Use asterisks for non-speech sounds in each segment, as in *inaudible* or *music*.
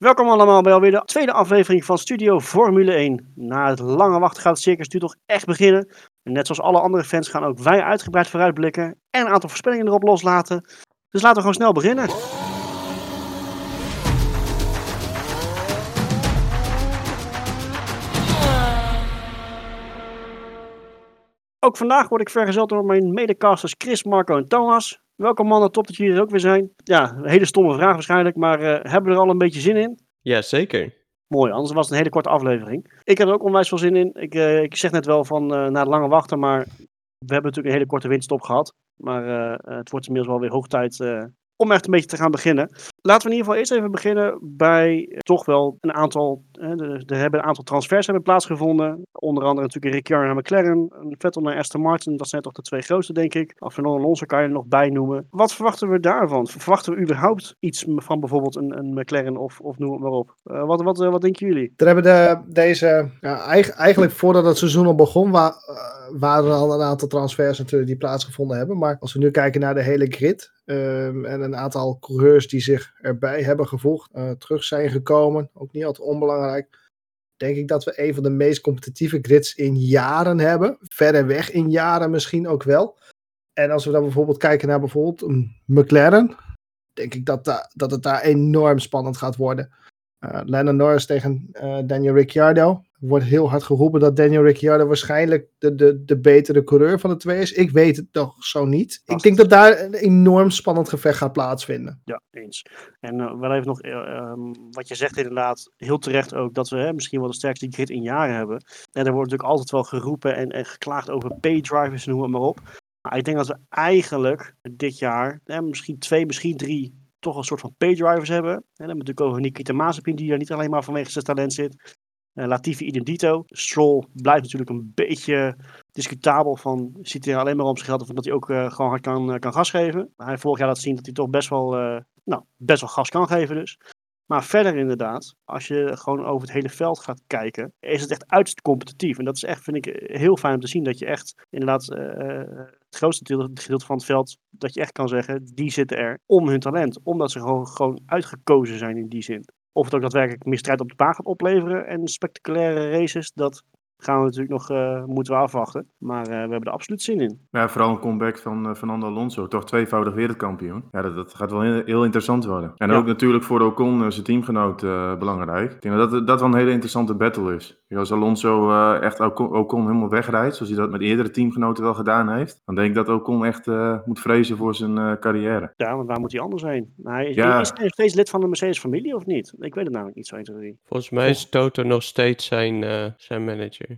Welkom allemaal bij alweer de tweede aflevering van Studio Formule 1. Na het lange wachten gaat het circus nu toch echt beginnen. En net zoals alle andere fans gaan ook wij uitgebreid vooruitblikken en een aantal voorspellingen erop loslaten. Dus laten we gewoon snel beginnen. Ook vandaag word ik vergezeld door mijn medecasters Chris, Marco en Thomas. Welkom mannen, top dat jullie er ook weer zijn. Ja, een hele stomme vraag waarschijnlijk, maar eh, hebben we er al een beetje zin in? Ja, zeker. Mooi, anders was het een hele korte aflevering. Ik heb er ook onwijs veel zin in. Ik, eh, ik zeg net wel van eh, na het lange wachten, maar we hebben natuurlijk een hele korte winststop gehad. Maar het wordt inmiddels wel weer hoog tijd om echt een beetje te gaan beginnen. Laten we in ieder geval eerst even beginnen bij eh, toch wel een aantal. eh, er er hebben een aantal transfers hebben plaatsgevonden. Onder andere natuurlijk Ricciardo naar McLaren, Vettel naar Aston Martin. Dat zijn toch de twee grootste, denk ik. Of Fernando Alonso kan je er nog bij noemen. Wat verwachten we daarvan? Verwachten we überhaupt iets van bijvoorbeeld een, een McLaren of, of noem maar op? Eh, wat, wat, eh, wat denken jullie? Er hebben de, deze, ja, eig- eigenlijk voordat het seizoen al begon, wa- eh, waren er al een aantal transfers natuurlijk die plaatsgevonden hebben. Maar als we nu kijken naar de hele grid ehm, en een aantal coureurs die zich erbij hebben gevoegd, eh, terug zijn gekomen, ook niet altijd onbelangrijk, denk ik dat we een van de meest competitieve grids in jaren hebben. Verder weg in jaren misschien ook wel. En als we dan bijvoorbeeld kijken naar bijvoorbeeld een McLaren, denk ik dat, da- dat het daar enorm spannend gaat worden. Uh, Lennon Norris tegen eh, Daniel Ricciardo. Wordt heel hard geroepen dat Daniel Ricciardo waarschijnlijk de, de, de betere coureur van de twee is. Ik weet het nog zo niet. Ik denk dat daar een enorm spannend gevecht gaat plaatsvinden. Ja, eens. En eh, wel even nog, eh, ehm, wat je zegt inderdaad, heel terecht ook, dat we hè, misschien wel de sterkste grid in jaren hebben. En er wordt natuurlijk altijd wel geroepen en, en geklaagd over paydrivers en noem het maar op. Maar ik denk dat we eigenlijk dit jaar, hè, misschien twee, misschien drie, toch een soort van paydrivers hebben. En dan hebben we natuurlijk over Nikita Mazepin, die er niet alleen maar vanwege zijn talent zit. Eh, Latifi idem. Stroll blijft natuurlijk een beetje discutabel van, ziet hij alleen maar om zich geld of dat hij ook eh, gewoon hard kan, eh, kan gas geven. Hij vorig jaar laten zien dat hij toch best wel, nou, best wel gas kan geven dus. Maar verder inderdaad, als je gewoon over het hele veld gaat kijken, is het echt uiterst competitief. En dat is echt, vind ik, heel fijn om te zien dat je echt inderdaad het grootste deel- gedeelte van het veld, dat je echt kan zeggen, die zitten er om hun talent. Omdat ze gewoon, gewoon uitgekozen zijn in die zin. Of het ook daadwerkelijk meer strijd op de baan gaat opleveren en spectaculaire races, dat gaan we natuurlijk nog eh, moeten we afwachten. Maar eh, we hebben er absoluut zin in. Ja, vooral een comeback van eh, Fernando Alonso, toch tweevoudig wereldkampioen. Ja, dat, dat gaat wel heel, heel interessant worden. En Ja. ook natuurlijk voor Ocon, zijn teamgenoot, eh, belangrijk. Ik denk dat dat dat wel een hele interessante battle is. Als Alonso eh, echt Ocon, Ocon helemaal wegrijdt, zoals hij dat met eerdere teamgenoten wel gedaan heeft, dan denk ik dat Ocon echt eh, moet vrezen voor zijn eh, carrière. Ja, want waar moet hij anders heen? Nou, hij is, Ja. is hij nog steeds lid van de Mercedes-familie of niet? Ik weet het namelijk niet zo 1, 2, 3. Volgens mij is Toto nog steeds zijn, eh, zijn manager.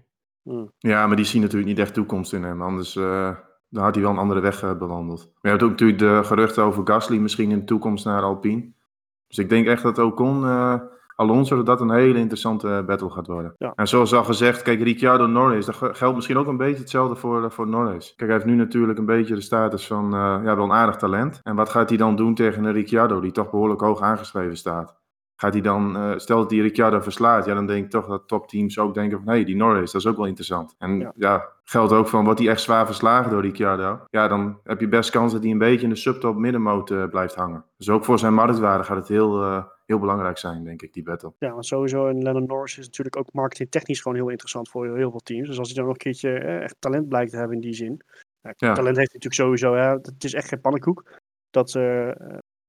Ja, maar die zien natuurlijk niet echt toekomst in hem. Anders eh, dan had hij wel een andere weg eh, bewandeld. Maar je hebt ook natuurlijk de geruchten over Gasly misschien in de toekomst naar Alpine. Dus ik denk echt dat Ocon, eh Alonso, dat dat een hele interessante battle gaat worden. Ja. En zoals al gezegd, kijk, Ricciardo Norris, dat ge- geldt misschien ook een beetje hetzelfde voor, voor Norris. Kijk, hij heeft nu natuurlijk een beetje de status van, ja, wel een aardig talent. En wat gaat hij dan doen tegen een Ricciardo, die toch behoorlijk hoog aangeschreven staat? Gaat hij dan, eh, stel dat die Ricciardo verslaat, ja, dan denk ik toch dat topteams ook denken van, hé, hey, die Norris, dat is ook wel interessant. En Ja. ja. geldt ook van, wordt hij echt zwaar verslagen door Ricciardo, ja, dan heb je best kans dat hij een beetje in de subtop middenmoot eh, blijft hangen. Dus ook voor zijn marktwaarde gaat het heel, eh, heel belangrijk zijn, denk ik, die battle. Ja, want sowieso en Lennon Norris is natuurlijk ook marketingtechnisch gewoon heel interessant voor heel veel teams. Dus als hij dan nog een keertje eh, echt talent blijkt te hebben in die zin. Ja, Ja. Talent heeft hij natuurlijk sowieso, hè. het is echt geen pannenkoek. Dat, eh,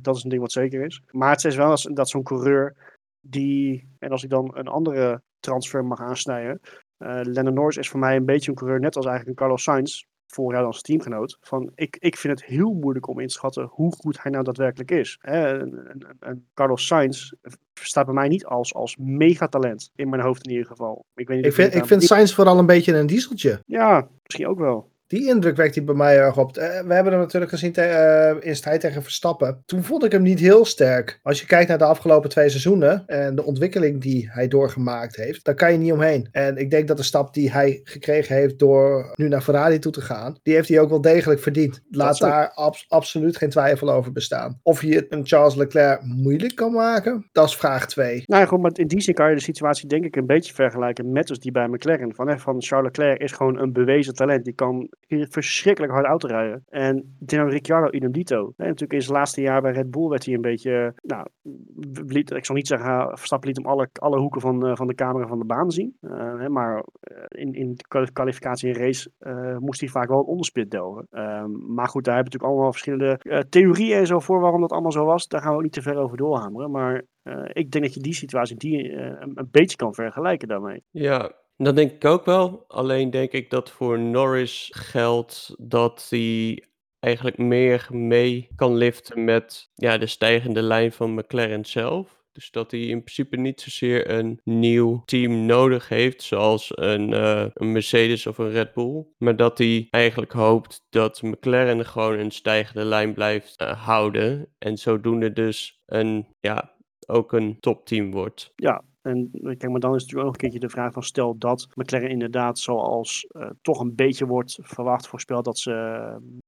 dat is een ding wat zeker is. Maar het is wel als, dat zo'n coureur die, en als ik dan een andere transfer mag aansnijden. eh Lennon Norris is voor mij een beetje een coureur, net als eigenlijk een Carlos Sainz, vorig jaar als teamgenoot. Van, ik, ik vind het heel moeilijk om in te schatten hoe goed hij nou daadwerkelijk is. Hè, en, Carlos Sainz staat bij mij niet als, als megatalent, in mijn hoofd in ieder geval. Ik, weet niet Ik vind, ik vind Sainz vooral een beetje een dieseltje. Ja, misschien ook wel. Die indruk wekt hij bij mij erg op. Eh, we hebben hem natuurlijk gezien te, eh, in strijd tegen Verstappen. Toen vond ik hem niet heel sterk. Als je kijkt naar de afgelopen twee seizoenen en de ontwikkeling die hij doorgemaakt heeft, daar kan je niet omheen. En ik denk dat de stap die hij gekregen heeft door nu naar Ferrari toe te gaan, die heeft hij ook wel degelijk verdiend. Laat daar abs- absoluut geen twijfel over bestaan. Of je het een Charles Leclerc moeilijk kan maken, dat is vraag 2. Nou ja, goed, maar in die zin kan je de situatie denk ik een beetje vergelijken met dus die bij McLaren. Van, hè, van Charles Leclerc is gewoon een bewezen talent. Die kan verschrikkelijk hard auto rijden. En Dino Ricciardo idem dito. En natuurlijk in zijn laatste jaar bij Red Bull werd hij een beetje, nou, liet, ik zal niet zeggen, Verstappen liet hem alle, alle hoeken van, uh, van de camera van de baan zien. Uh, maar in, in de kwalificatie en race moest hij vaak wel een onderspit delven. Ehm, maar goed, daar hebben we natuurlijk allemaal verschillende theorieën en zo voor waarom dat allemaal zo was. Daar gaan we ook niet te ver over doorhameren. Maar ik denk dat je die situatie die, een, een beetje kan vergelijken daarmee. Ja, dat denk ik ook wel. Alleen denk ik dat voor Norris geldt dat hij eigenlijk meer mee kan liften met ja, de stijgende lijn van McLaren zelf. Dus dat hij in principe niet zozeer een nieuw team nodig heeft, zoals een, uh, een Mercedes of een Red Bull. Maar dat hij eigenlijk hoopt dat McLaren gewoon een stijgende lijn blijft uh, houden. En zodoende dus een, ja, ook een topteam wordt. Ja, en kijk, maar dan is natuurlijk ook een keertje de vraag van stel dat McLaren inderdaad zoals uh, toch een beetje wordt verwacht, voorspeld dat ze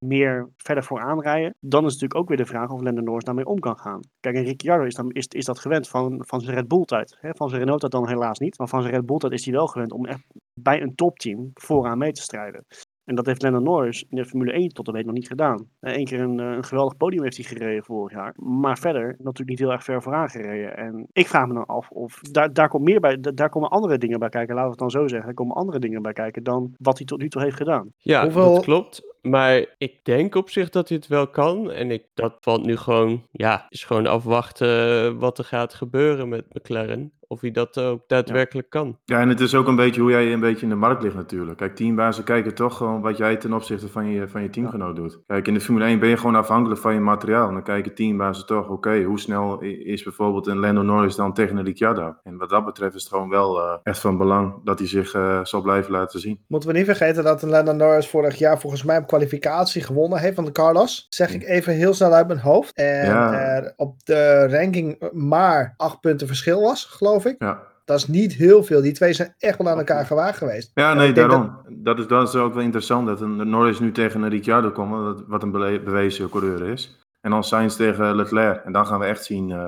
meer verder vooraan rijden. Dan is natuurlijk ook weer de vraag of Lando Norris daarmee om kan gaan. Kijk, en Ricciardo is, dan, is, is dat gewend van, van zijn Red Bull tijd. Hè? Van zijn Renault tijd dan helaas niet. Maar van zijn Red Bull tijd is hij wel gewend om echt bij een topteam vooraan mee te strijden. En dat heeft Lennon Norris in de Formule 1 tot en met nog niet gedaan. Eén keer een, een, geweldig podium heeft hij gereden vorig jaar. Maar verder natuurlijk niet heel erg ver vooraan gereden. En ik vraag me dan af of daar, daar komt meer bij. Daar komen andere dingen bij kijken. Laten we het dan zo zeggen. Er komen andere dingen bij kijken dan wat hij tot nu toe heeft gedaan. Ja, Hoeveel... dat klopt. Maar ik denk op zich dat hij het wel kan. En ik, dat valt nu gewoon, ja, is gewoon afwachten wat er gaat gebeuren met McLaren of hij dat ook daadwerkelijk kan. Ja, en het is ook een beetje hoe jij een beetje in de markt ligt natuurlijk. Kijk, teambazen kijken toch gewoon wat jij ten opzichte van je, van je teamgenoot doet. Kijk, in de Formule 1 ben je gewoon afhankelijk van je materiaal. En dan kijken teambazen toch, oké, hoe snel is bijvoorbeeld een Lando Norris dan tegen een Ricciardo? En wat dat betreft is het gewoon wel uh, echt van belang dat hij zich uh, zal blijven laten zien. Moeten we niet vergeten dat een Lando Norris vorig jaar volgens mij op kwalificatie gewonnen heeft van de Carlos. Zeg ik even heel snel uit mijn hoofd. En ja. er op de ranking maar acht punten verschil was, geloof ik. Ja. Dat is niet heel veel. Die twee zijn echt wel aan elkaar gewaagd geweest. Ja, nee, daarom. Dat... Dat, is, dat is ook wel interessant dat een Norris nu tegen een Ricciardo komt, wat een bewezen coureur is. En dan Sainz tegen Leclerc. En dan gaan we echt zien uh,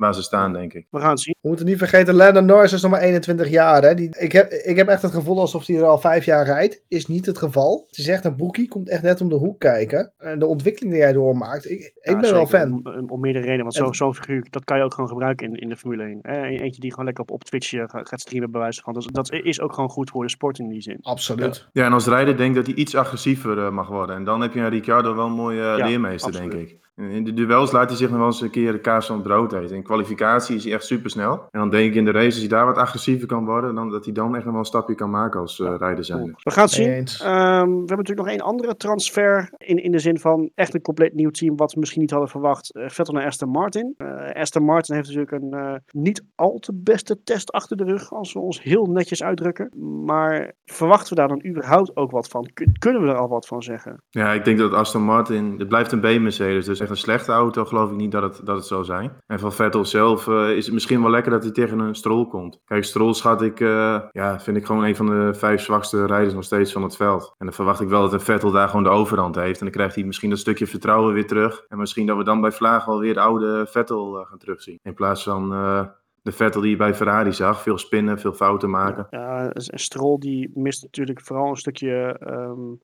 waar ze staan, denk ik. We gaan het zien. We moeten niet vergeten, Lennon Norris is nog maar 21 jaar. Hè? Die, ik, heb, ik heb echt het gevoel alsof hij er al vijf jaar rijdt. Is niet het geval. Het is echt een boekie, komt echt net om de hoek kijken. En de ontwikkeling die hij doormaakt, ik, ik ben wel fan. Om, om, meerdere redenen, want zo'n zo figuur, dat kan je ook gewoon gebruiken in, in de Formule 1. Hè? Eentje die gewoon lekker op, op Twitch eh, gaat streamen, bij wijze van. Dat, dat is ook gewoon goed voor de sport in die zin. Absoluut. Ja, ja en als rijder denk ik dat hij iets agressiever uh, mag worden. En dan heb je een Ricciardo wel een mooie uh, ja, leermeester, absoluut. denk ik. In de duels laat hij zich nog wel eens een keer de kaas van het brood eten. In kwalificatie is hij echt supersnel. En dan denk ik in de race, als hij daar wat agressiever kan worden, dan dat hij dan echt nog wel een stapje kan maken als uh, rijder zijn. We gaan het zien. Um, we hebben natuurlijk nog één andere transfer in, in de zin van echt een compleet nieuw team, wat we misschien niet hadden verwacht. Uh, Vettel naar Aston Martin. Uh, Aston Martin heeft natuurlijk een niet al te beste test achter de rug, als we ons heel netjes uitdrukken. Maar verwachten we daar dan überhaupt ook wat van? Kunnen we er al wat van zeggen? Ja, ik denk dat Aston Martin, het blijft een B-Mercedes, dus echt een slechte auto geloof ik niet dat het, dat het zou zijn. En van Vettel zelf uh, is het misschien wel lekker dat hij tegen een Stroll komt. Kijk, Stroll schat ik, uh, ja, vind ik gewoon een van de vijf zwakste rijders nog steeds van het veld. En dan verwacht ik wel dat een Vettel daar gewoon de overhand heeft. En dan krijgt hij misschien dat stukje vertrouwen weer terug. En misschien dat we dan bij Vlaag alweer de oude Vettel uh, gaan terugzien. In plaats van de Vettel die je bij Ferrari zag. Veel spinnen, veel fouten maken. Ja, en Stroll die mist natuurlijk vooral een stukje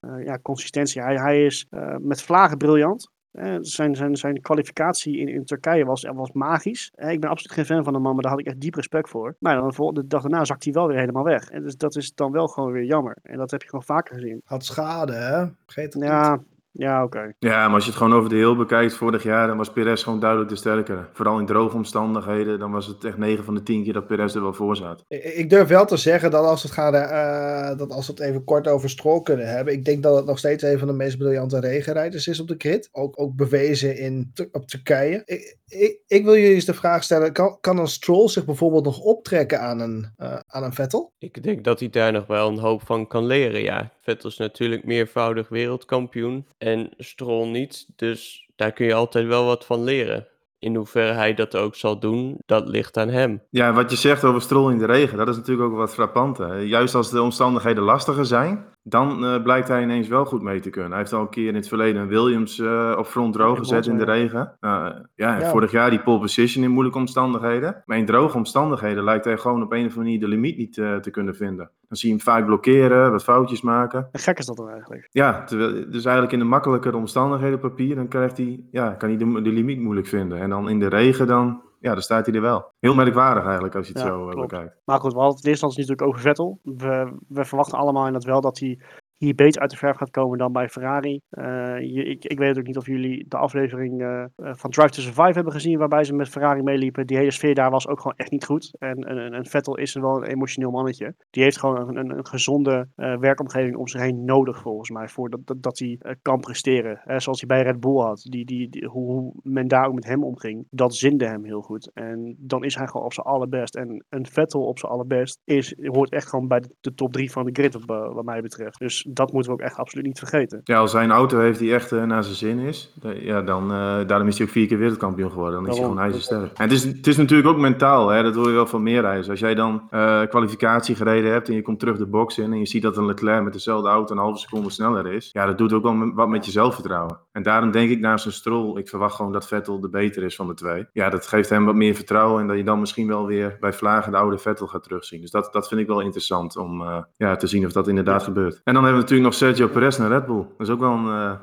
uh, ja, consistentie. Hij, hij is met vlagen briljant. Uh, zijn, zijn, zijn kwalificatie in, in Turkije was, was magisch. Uh, ik ben absoluut geen fan van hem man, maar daar had ik echt diep respect voor. Maar dan de dag daarna zakt hij wel weer helemaal weg. En dus dat is dan wel gewoon weer jammer. En dat heb je gewoon vaker gezien. Had schade, hè? Vergeet het ja, niet. Ja, oké. Ja, maar als je het gewoon over de heel bekijkt vorig jaar, dan was Perez gewoon duidelijk de sterkere. Vooral in droge omstandigheden, dan was het echt 9 van de 10 keer dat Perez er wel voor zat. Ik durf wel te zeggen dat als, het gaat, uh, dat als we het even kort over Stroll kunnen hebben, ik denk dat het nog steeds een van de meest briljante regenrijders is op de grid. Ook, ook bewezen in, op Turkije. Ik, ik, ik, wil jullie eens de vraag stellen, kan, kan een Stroll zich bijvoorbeeld nog optrekken aan een, uh, aan een Vettel? Ik denk dat hij daar nog wel een hoop van kan leren, ja. Vettel is natuurlijk meervoudig wereldkampioen en Stroll niet. Dus daar kun je altijd wel wat van leren. In hoeverre hij dat ook zal doen, dat ligt aan hem. Ja, wat je zegt over Stroll in de regen, dat is natuurlijk ook wat frappant. Hè? Juist als de omstandigheden lastiger zijn, dan eh, blijkt hij ineens wel goed mee te kunnen. Hij heeft al een keer in het verleden een Williams eh, op front in gezet in de regen. Eh, ja, vorig jaar die pole position in moeilijke omstandigheden. Maar in droge omstandigheden lijkt hij gewoon op een of andere manier de limiet niet te kunnen vinden. Dan zie je hem vaak blokkeren, wat foutjes maken. En gek is dat dan eigenlijk. Ja, terwijl, dus eigenlijk in de makkelijkere omstandigheden op papier, dan krijgt hij, ja, kan hij de, de limiet moeilijk vinden. En dan in de regen, dan, ja, dan staat hij er wel. Heel merkwaardig eigenlijk als je het Ja, zo eh, klopt. bekijkt. Maar goed, we hadden het in eerste instantie natuurlijk over Vettel. We, we verwachten allemaal inderdaad wel dat hij hier beter uit de verf gaat komen dan bij Ferrari. Eh, je- ik, ik weet ook niet of jullie de aflevering eh, eh, van Drive to Survive hebben gezien, waarbij ze met Ferrari meeliepen. Die hele sfeer daar was ook gewoon echt niet goed. En, en, en Vettel is wel een emotioneel mannetje. Die heeft gewoon een, een, gezonde werkomgeving om zich heen nodig, volgens mij, voordat dat, dat hij kan presteren. Zoals hij bij Red Bull had. Die, die, hoe, men daar ook met hem omging, dat zinde hem heel goed. En dan is hij gewoon op zijn allerbest. En een Vettel op zijn allerbest is, hoort echt gewoon bij de, top drie van de grid, wat mij betreft. Dus dat moeten we ook echt absoluut niet vergeten. Ja, als zijn auto heeft die echt eh, naar zijn zin is, ja, dan, eh, daarom is hij ook vier keer wereldkampioen geworden. Dan is hij Daarom. gewoon ijzersterk. En het is, het is natuurlijk ook mentaal, hè? dat hoor je wel van meer rijders. Als jij dan eh, kwalificatie gereden hebt en je komt terug de box in en je ziet dat een Leclerc met dezelfde auto een halve seconde sneller is, ja, dat doet ook wel wat met je zelfvertrouwen. En daarom denk ik naast een Stroll, ik verwacht gewoon dat Vettel de beter is van de twee. Ja, dat geeft hem wat meer vertrouwen en dat je dan misschien wel weer bij Vlagen de oude Vettel gaat terugzien. Dus dat, dat vind ik wel interessant om ja, te zien of dat inderdaad gebeurt. En dan hebben we natuurlijk nog Sergio Perez naar Red Bull. Dat is ook wel een eh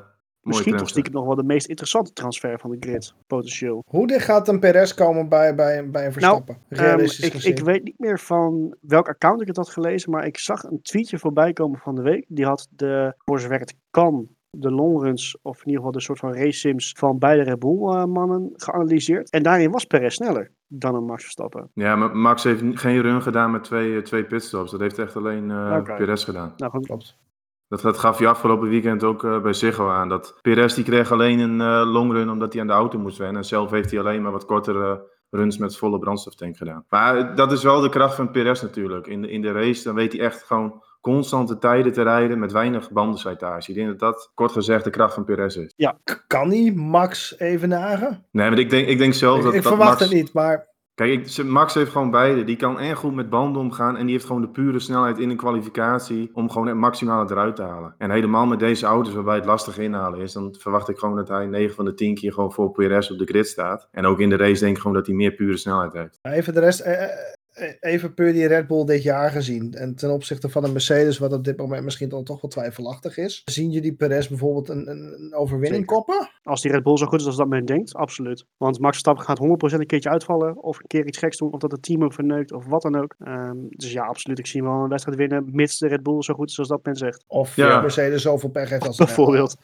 mooie Misschien toch stiekem nog wel de meest interessante transfer van de grid, potentieel. Hoe dicht gaat een Perez komen bij, bij, bij een Verstappen? Ehm, Realistisch ik, weet niet meer van welk account ik het had gelezen, maar ik zag een tweetje voorbij komen van de week. Die had de, voor zover het kan, de longruns, of in ieder geval de soort van race sims van beide Red Bull eh, mannen geanalyseerd. En daarin was Perez sneller dan een Max Verstappen. Ja, maar Max heeft geen run gedaan met twee, eh, twee pitstops. Dat heeft echt alleen eh. Perez gedaan. Nou goed, Klopt. Dat, dat gaf hij afgelopen weekend ook eh, bij Ziggo aan. Dat Perez die kreeg alleen een eh, longrun omdat hij aan de auto moest wennen. En zelf heeft hij alleen maar wat kortere runs met volle brandstoftank gedaan. Maar eh, dat is wel de kracht van Perez natuurlijk. In de, in de race dan weet hij echt gewoon constante tijden te rijden met weinig bandenslijtage. Ik denk dat dat kort gezegd de kracht van Perez is. K- Kan hij Max even nagen? Nee, maar ik denk, ik denk zelf Ik, dat, ik dat verwacht Max... het niet, maar Kijk, Max heeft gewoon beide. Die kan en goed met banden omgaan. En die heeft gewoon de pure snelheid in een kwalificatie. Om gewoon het maximale eruit te halen. En helemaal met deze auto's waarbij het lastig inhalen is. Dan verwacht ik gewoon dat hij 9 van de 10 keer gewoon voor PRS op de grid staat. En ook in de race denk ik gewoon dat hij meer pure snelheid heeft. even de rest. eh, eh, Even puur die Red Bull dit jaar gezien. En ten opzichte van een Mercedes, wat op dit moment misschien dan toch wel twijfelachtig is. Zien jullie Perez bijvoorbeeld een, een, overwinning Zeker. koppen? als die Red Bull zo goed is als dat men denkt, absoluut. Want Max Verstappen gaat 100% een keertje uitvallen, of een keer iets geks doen, of dat het team hem verneukt, of wat dan ook. Ehm, dus ja, absoluut. Ik zie hem wel een wedstrijd winnen, mits de Red Bull zo goed is als dat men zegt. Of Ja. Mercedes zoveel pech heeft als, Bijvoorbeeld.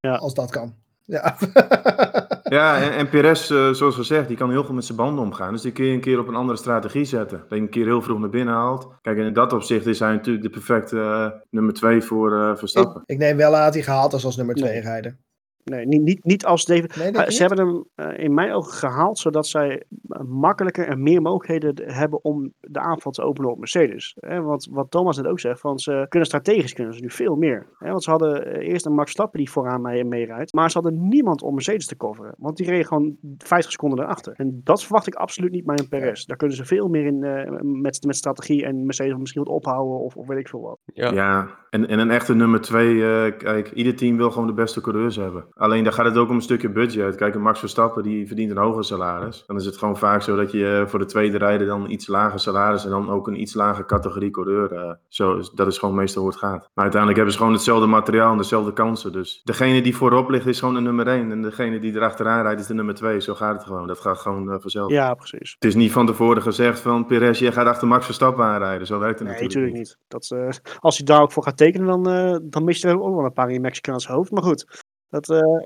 Ja. als dat kan. Ja. *laughs* Ja, en, en Perez, eh, zoals gezegd, die kan heel goed met zijn banden omgaan. Dus die kun je een keer op een andere strategie zetten. Dat je een keer heel vroeg naar binnen haalt. Kijk, in dat opzicht is hij natuurlijk de perfecte eh, nummer 2 voor eh, Verstappen. ik neem wel aan dat hij gehaald is als nummer 2 Nee. rijden. Nee, niet, niet, niet als David. Nee, Uh, ze niet? hebben hem eh, in mijn ogen gehaald zodat zij eh, makkelijker en meer mogelijkheden hebben om de aanval te openen op Mercedes. Hè, want wat Thomas net ook zegt, van ze kunnen strategisch kunnen ze nu veel meer. Hè, want ze hadden eh, eerst een Max Stappen die vooraan mee, meerijdt, maar ze hadden niemand om Mercedes te coveren. Want die reed gewoon 50 seconden erachter. En dat verwacht ik absoluut niet bij een Perez. Daar kunnen ze veel meer in eh, met, met strategie en Mercedes misschien wat ophouden of, of weet ik veel wat. Ja, Ja, en, en een echte nummer twee, eh, kijk, ieder team wil gewoon de beste coureurs hebben. Alleen daar gaat het ook om een stukje budget. Kijk, een Max Verstappen die verdient een hoger salaris. Dan is het gewoon vaak zo dat je eh, voor de tweede rijder dan iets lager salaris en dan ook een iets lager categorie coureur. eh, zo, dat is gewoon meestal hoe het gaat. Maar uiteindelijk hebben ze gewoon hetzelfde materiaal en dezelfde kansen. Dus degene die voorop ligt is gewoon de nummer één. En degene die erachteraan rijdt is de nummer twee. Zo gaat het gewoon. Dat gaat gewoon eh, vanzelf. Ja, precies. Het is niet van tevoren gezegd van Perez, je gaat achter Max Verstappen aanrijden. Zo werkt het Nee, natuurlijk natuurlijk niet. niet. Dat, als hij daar ook voor gaat tekenen, dan, dan mist je er ook wel een paar in je Mexicaanse hoofd. Maar goed, dat, eh,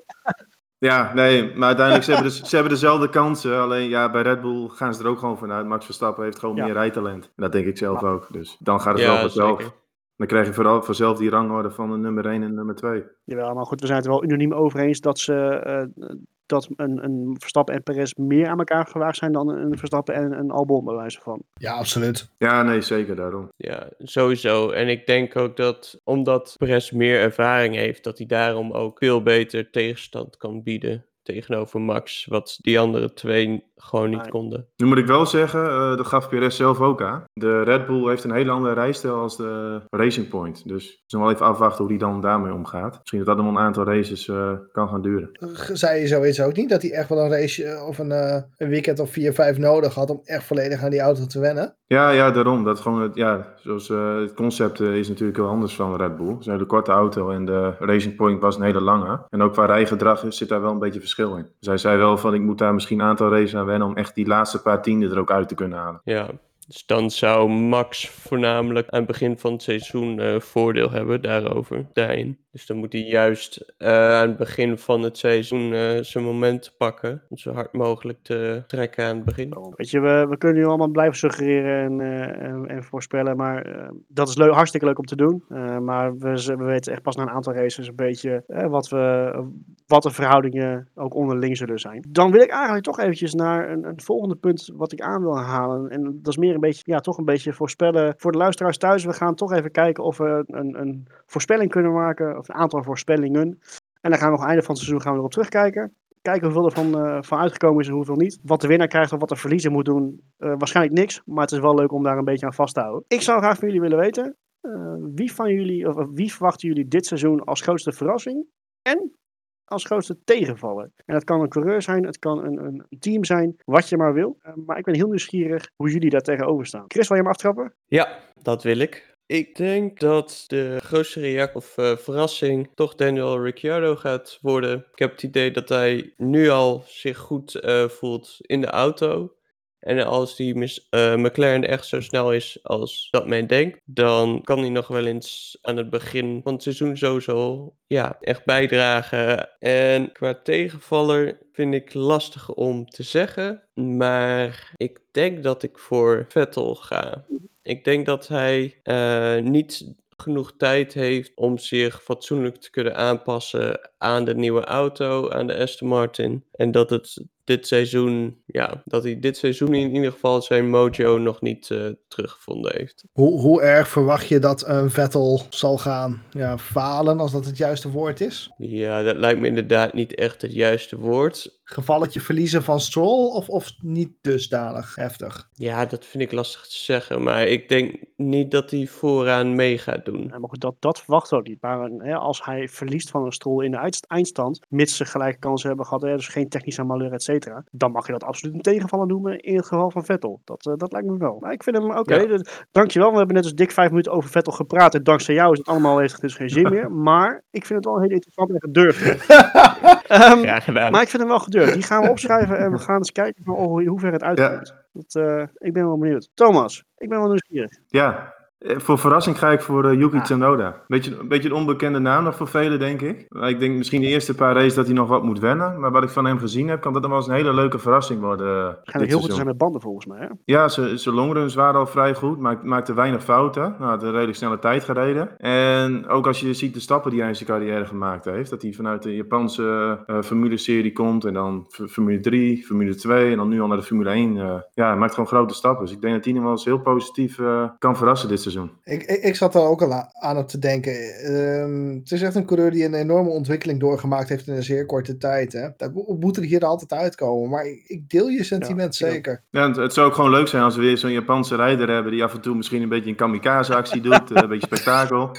Ja, nee, maar uiteindelijk ze hebben, de, ze hebben dezelfde kansen. Alleen ja, bij Red Bull gaan ze er ook gewoon vanuit. Max Verstappen heeft gewoon Ja. meer rijtalent. En dat denk ik zelf ook. Dus dan gaat het Ja, wel vanzelf. zeker. Dan krijg je vooral vanzelf die rangorde van de nummer 1 en nummer 2. Jawel, maar goed, we zijn het er wel unaniem over eens dat, ze, eh, dat een, een Verstappen en Perez meer aan elkaar gewaagd zijn dan een Verstappen en een Albon, bij wijze van. Ja, absoluut. Ja, nee, zeker daarom. Ja, sowieso. En ik denk ook dat omdat Perez meer ervaring heeft, dat hij daarom ook veel beter tegenstand kan bieden tegenover Max. Wat die andere twee gewoon niet Nee. konden. Nu moet ik wel zeggen, eh, dat gaf Perez zelf ook aan. De Red Bull heeft een hele andere rijstijl als de Racing Point. Dus we zullen wel even afwachten hoe die dan daarmee omgaat. Misschien dat dat nog een aantal races eh, kan gaan duren. Zei je zoiets ook niet? Dat hij echt wel een race eh, of een, eh, een weekend of vier, vijf nodig had om echt volledig aan die auto te wennen? Ja, ja, daarom. Dat gewoon het, ja, zoals, eh, het concept is natuurlijk heel anders van Red Bull. Het is een hele korte auto en de Racing Point was een hele lange. En ook qua rijgedrag is- zit daar wel een beetje verschil in. Dus hij zei wel van ik moet daar misschien een aantal races aan wennen om echt die laatste paar tienden er ook uit te kunnen halen. Ja, dus dan zou Max voornamelijk aan het begin van het seizoen eh, voordeel hebben daarover, daarin. Dus dan moet hij juist eh, aan het begin van het seizoen eh, zijn moment pakken. Om zo hard mogelijk te trekken aan het begin. Weet je, we, we kunnen nu allemaal blijven suggereren en, eh, en, en voorspellen, maar dat is leuk, hartstikke leuk om te doen. Maar we, we weten echt pas na een aantal races een beetje wat, we, wat de verhoudingen ook onderling zullen zijn. Dan wil ik eigenlijk toch eventjes naar een, een volgende punt wat ik aan wil halen. En dat is meer een beetje, ja, toch een beetje voorspellen voor de luisteraars thuis. We gaan toch even kijken of we een, een voorspelling kunnen maken, of een aantal voorspellingen. En dan gaan we nog einde van het seizoen gaan we erop terugkijken kijken hoeveel er van, eh, van uitgekomen is en hoeveel niet. Wat de winnaar krijgt of wat de verliezer moet doen, eh, waarschijnlijk niks. Maar het is wel leuk om daar een beetje aan vast te houden. Ik zou graag van jullie willen weten, eh, wie van jullie, of wie verwachten jullie dit seizoen als grootste verrassing? En als grootste tegenvaller? En dat kan een coureur zijn, het kan een, een team zijn, wat je maar wil. Maar ik ben heel nieuwsgierig hoe jullie daar tegenover staan. Chris, wil je hem aftrappen? Ja, dat wil ik. Ik denk dat de grootste reactie of eh, verrassing toch Daniel Ricciardo gaat worden. Ik heb het idee dat hij nu al zich goed eh, voelt in de auto. En als die eh, McLaren echt zo snel is als dat men denkt, dan kan hij nog wel eens aan het begin van het seizoen sowieso ja, echt bijdragen. En qua tegenvaller vind ik lastig om te zeggen, maar ik denk dat ik voor Vettel ga. Ik denk dat hij eh, niet genoeg tijd heeft om zich fatsoenlijk te kunnen aanpassen aan de nieuwe auto, aan de Aston Martin. En dat het dit seizoen, ja, dat hij dit seizoen in ieder geval zijn mojo nog niet eh, teruggevonden heeft. Hoe, hoe erg verwacht je dat een Vettel zal gaan ja, falen, als dat het juiste woord is? Ja, dat lijkt me inderdaad niet echt het juiste woord. Gevalletje verliezen van Stroll of, of niet dusdanig heftig? Ja, dat vind ik lastig te zeggen, maar ik denk niet dat hij vooraan mee gaat doen. Ja, maar goed, dat, dat verwachten we ook niet. Maar eh, hè, als hij verliest van een strol in de eind- eindstand, mits ze gelijke kansen hebben gehad, hè, dus geen technische malheur, et cetera, dan mag je dat absoluut een tegenvaller noemen in het geval van Vettel. Dat, eh, dat lijkt me wel. Maar ik vind hem oké. Ja. dus Dankjewel, we hebben net dus dik vijf minuten over Vettel gepraat en dankzij jou is het allemaal heeft het dus geen zin *laughs* meer. Maar ik vind het wel heel interessant en gedurfd. *laughs* Ehm, Graag gedaan. maar ik vind hem wel gedurfd. Die gaan we opschrijven en we gaan eens kijken van, oh, hoe ver het uitkomt. Dat, eh, ik ben wel benieuwd. Thomas, ik ben wel nieuwsgierig. Ja, voor verrassing ga ik voor eh, Yuki Ah. Tsunoda. Beetje, een beetje een onbekende naam nog voor velen, denk ik. Maar Ik denk misschien de eerste paar races dat hij nog wat moet wennen. Maar wat ik van hem gezien heb, kan dat dan wel eens een hele leuke verrassing worden. eh, dit heel goed zijn met banden volgens mij. Hè? Ja, zijn longruns waren al vrij goed, maak, maakte weinig fouten. Nou, had een redelijk snelle tijd gereden. En ook als je ziet de stappen die hij in zijn carrière gemaakt heeft, dat hij vanuit de Japanse eh, Formule-serie komt en dan Formule 3, Formule 2 en dan nu al naar de Formule 1. eh, ja, hij maakt gewoon grote stappen. Dus ik denk dat hij hem wel eens heel positief eh, kan verrassen dit seizoen. Ik, ik, ik zat er ook al aan op te denken. Ehm, het is echt een coureur die een enorme ontwikkeling doorgemaakt heeft in een zeer korte tijd. Hè? Dat mo- moet er hier altijd uitkomen. Maar ik, ik deel je sentiment Ja, zeker. Ja, het, het zou ook gewoon leuk zijn als we weer zo'n Japanse rijder hebben die af en toe misschien een beetje een kamikaze-actie *laughs* doet, eh, een beetje spektakel.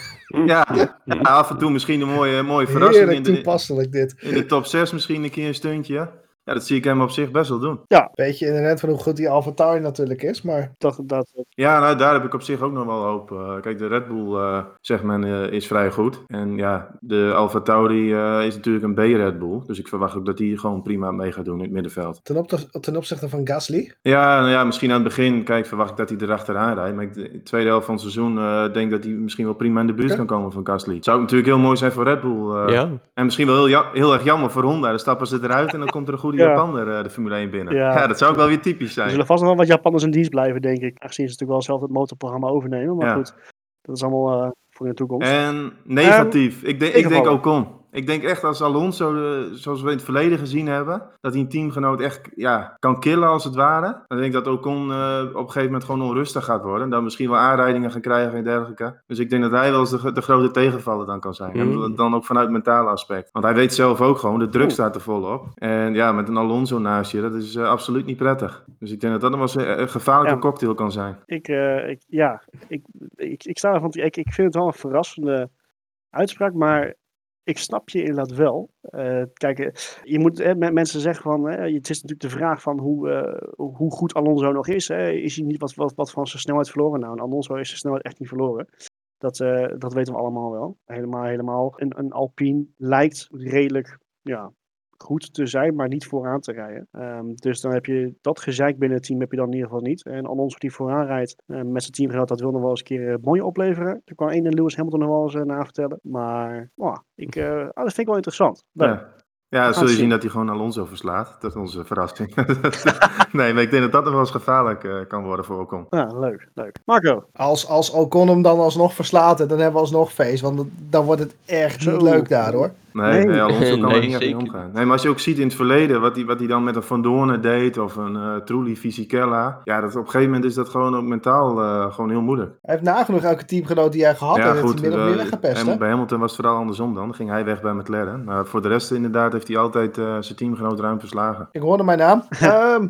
Ja, ja, af en toe misschien een mooie, mooie verrassing in de, toepasselijk dit. in de top 6 misschien een keer een stuntje. Ja, dat zie ik hem op zich best wel doen. Weet je inderdaad van hoe goed die Alfa Tauri natuurlijk is. Maar Dat, dat, Ja, nou, daar heb ik op zich ook nog wel hoop. Eh, kijk, de Red Bull, eh zegt men, eh, is vrij goed. En ja, de Alfa Tauri eh, is natuurlijk een B-Red Bull. Dus ik verwacht ook dat die gewoon prima mee gaat doen in het middenveld. ten, opte- ten opzichte van Gasly. Ja, nou ja, misschien aan het begin, kijk, verwacht ik dat hij erachteraan rijdt. Maar ik, de tweede helft van het seizoen eh, denk dat hij misschien wel prima in de buurt kan komen van Gasly. Het zou natuurlijk heel mooi zijn voor Red Bull. eh, Ja, En misschien wel heel, ja- heel erg jammer voor Honda. Dan stappen ze eruit en dan komt er een goede Ja. Japaner eh, de Formule 1 binnen. Ja. *laughs* Ja. dat zou ook wel weer typisch Er zijn. zullen vast nog wel wat Japanners in dienst blijven, denk ik. Aangezien ze natuurlijk wel zelf het motorprogramma overnemen. Maar goed, dat is allemaal eh, voor in de toekomst. En negatief. ik, denk ik denk. Ocon. Ik denk echt als Alonso, eh, zoals we in het verleden gezien hebben, dat hij een teamgenoot echt ja, kan killen als het ware. Dan denk ik dat Ocon eh, op een gegeven moment gewoon onrustig gaat worden. En dan misschien wel aanrijdingen gaan krijgen en dergelijke. Dus ik denk dat hij wel eens de, de grote tegenvaller dan kan zijn. En dan ook vanuit het mentale aspect. Want hij weet zelf ook gewoon, de druk staat er volop. En ja, met een Alonso naast je, dat is eh, absoluut niet prettig. Dus ik denk dat dat nog wel eens een, gevaarlijke Ja. cocktail kan zijn. Ik, ik, ja, ik, ik, ik sta ervan. Ik, ik vind het wel een verrassende uitspraak, maar ik snap je inderdaad wel. Eh, kijk, eh, je moet, hè, me- mensen zeggen van, hè, het is natuurlijk de vraag van hoe, eh, hoe goed Alonso nog is. Hè. Is hij niet wat, wat, van zijn snelheid verloren? Nou, Alonso is zijn snelheid echt niet verloren. Dat, dat weten we allemaal wel. Helemaal, helemaal. Een, een Alpine lijkt redelijk, ja, goed te zijn, maar niet vooraan te rijden. Ehm, dus dan heb je dat gezeik binnen het team heb je dan in ieder geval niet. En Alonso die vooraan rijdt eh, met zijn teamgenoot, dat wil nog wel eens een keer eh, mooi opleveren. Daar kan één en Lewis Hamilton nog wel eens eh, na vertellen. Maar oh, ik, eh, oh, dat vind ik wel interessant. Leuk. Ja. Ja, dan zul je zien. zien dat hij gewoon Alonso verslaat. Dat is onze verrassing. *laughs* nee, maar ik denk dat dat nog wel eens gevaarlijk eh, kan worden voor Ocon. Ja, leuk, leuk. Marco, Als, als Ocon hem dan alsnog verslaat, dan hebben we alsnog feest. Want dan- dan wordt het echt Zo. niet leuk daar hoor. Nee, Nee. nee. Alonso *laughs* kan Nee, er niet echt mee omgaan. Nee, maar als je ook ziet in het verleden wat hij, wat hij dan met een Van Doornen deed of een eh Trulli Fisichella. Ja, dat, op een gegeven moment is dat gewoon ook mentaal eh, gewoon heel moeilijk. Hij heeft nagenoeg elke teamgenoot die hij gehad heeft, heeft hij min of eh, meer weggepest. hè? bij Hamilton was het vooral andersom dan. Dan ging hij weg bij McLaren. Maar voor de rest inderdaad heeft hij altijd eh, zijn teamgenoot ruim verslagen. Ik hoorde mijn naam. *laughs* Ehm,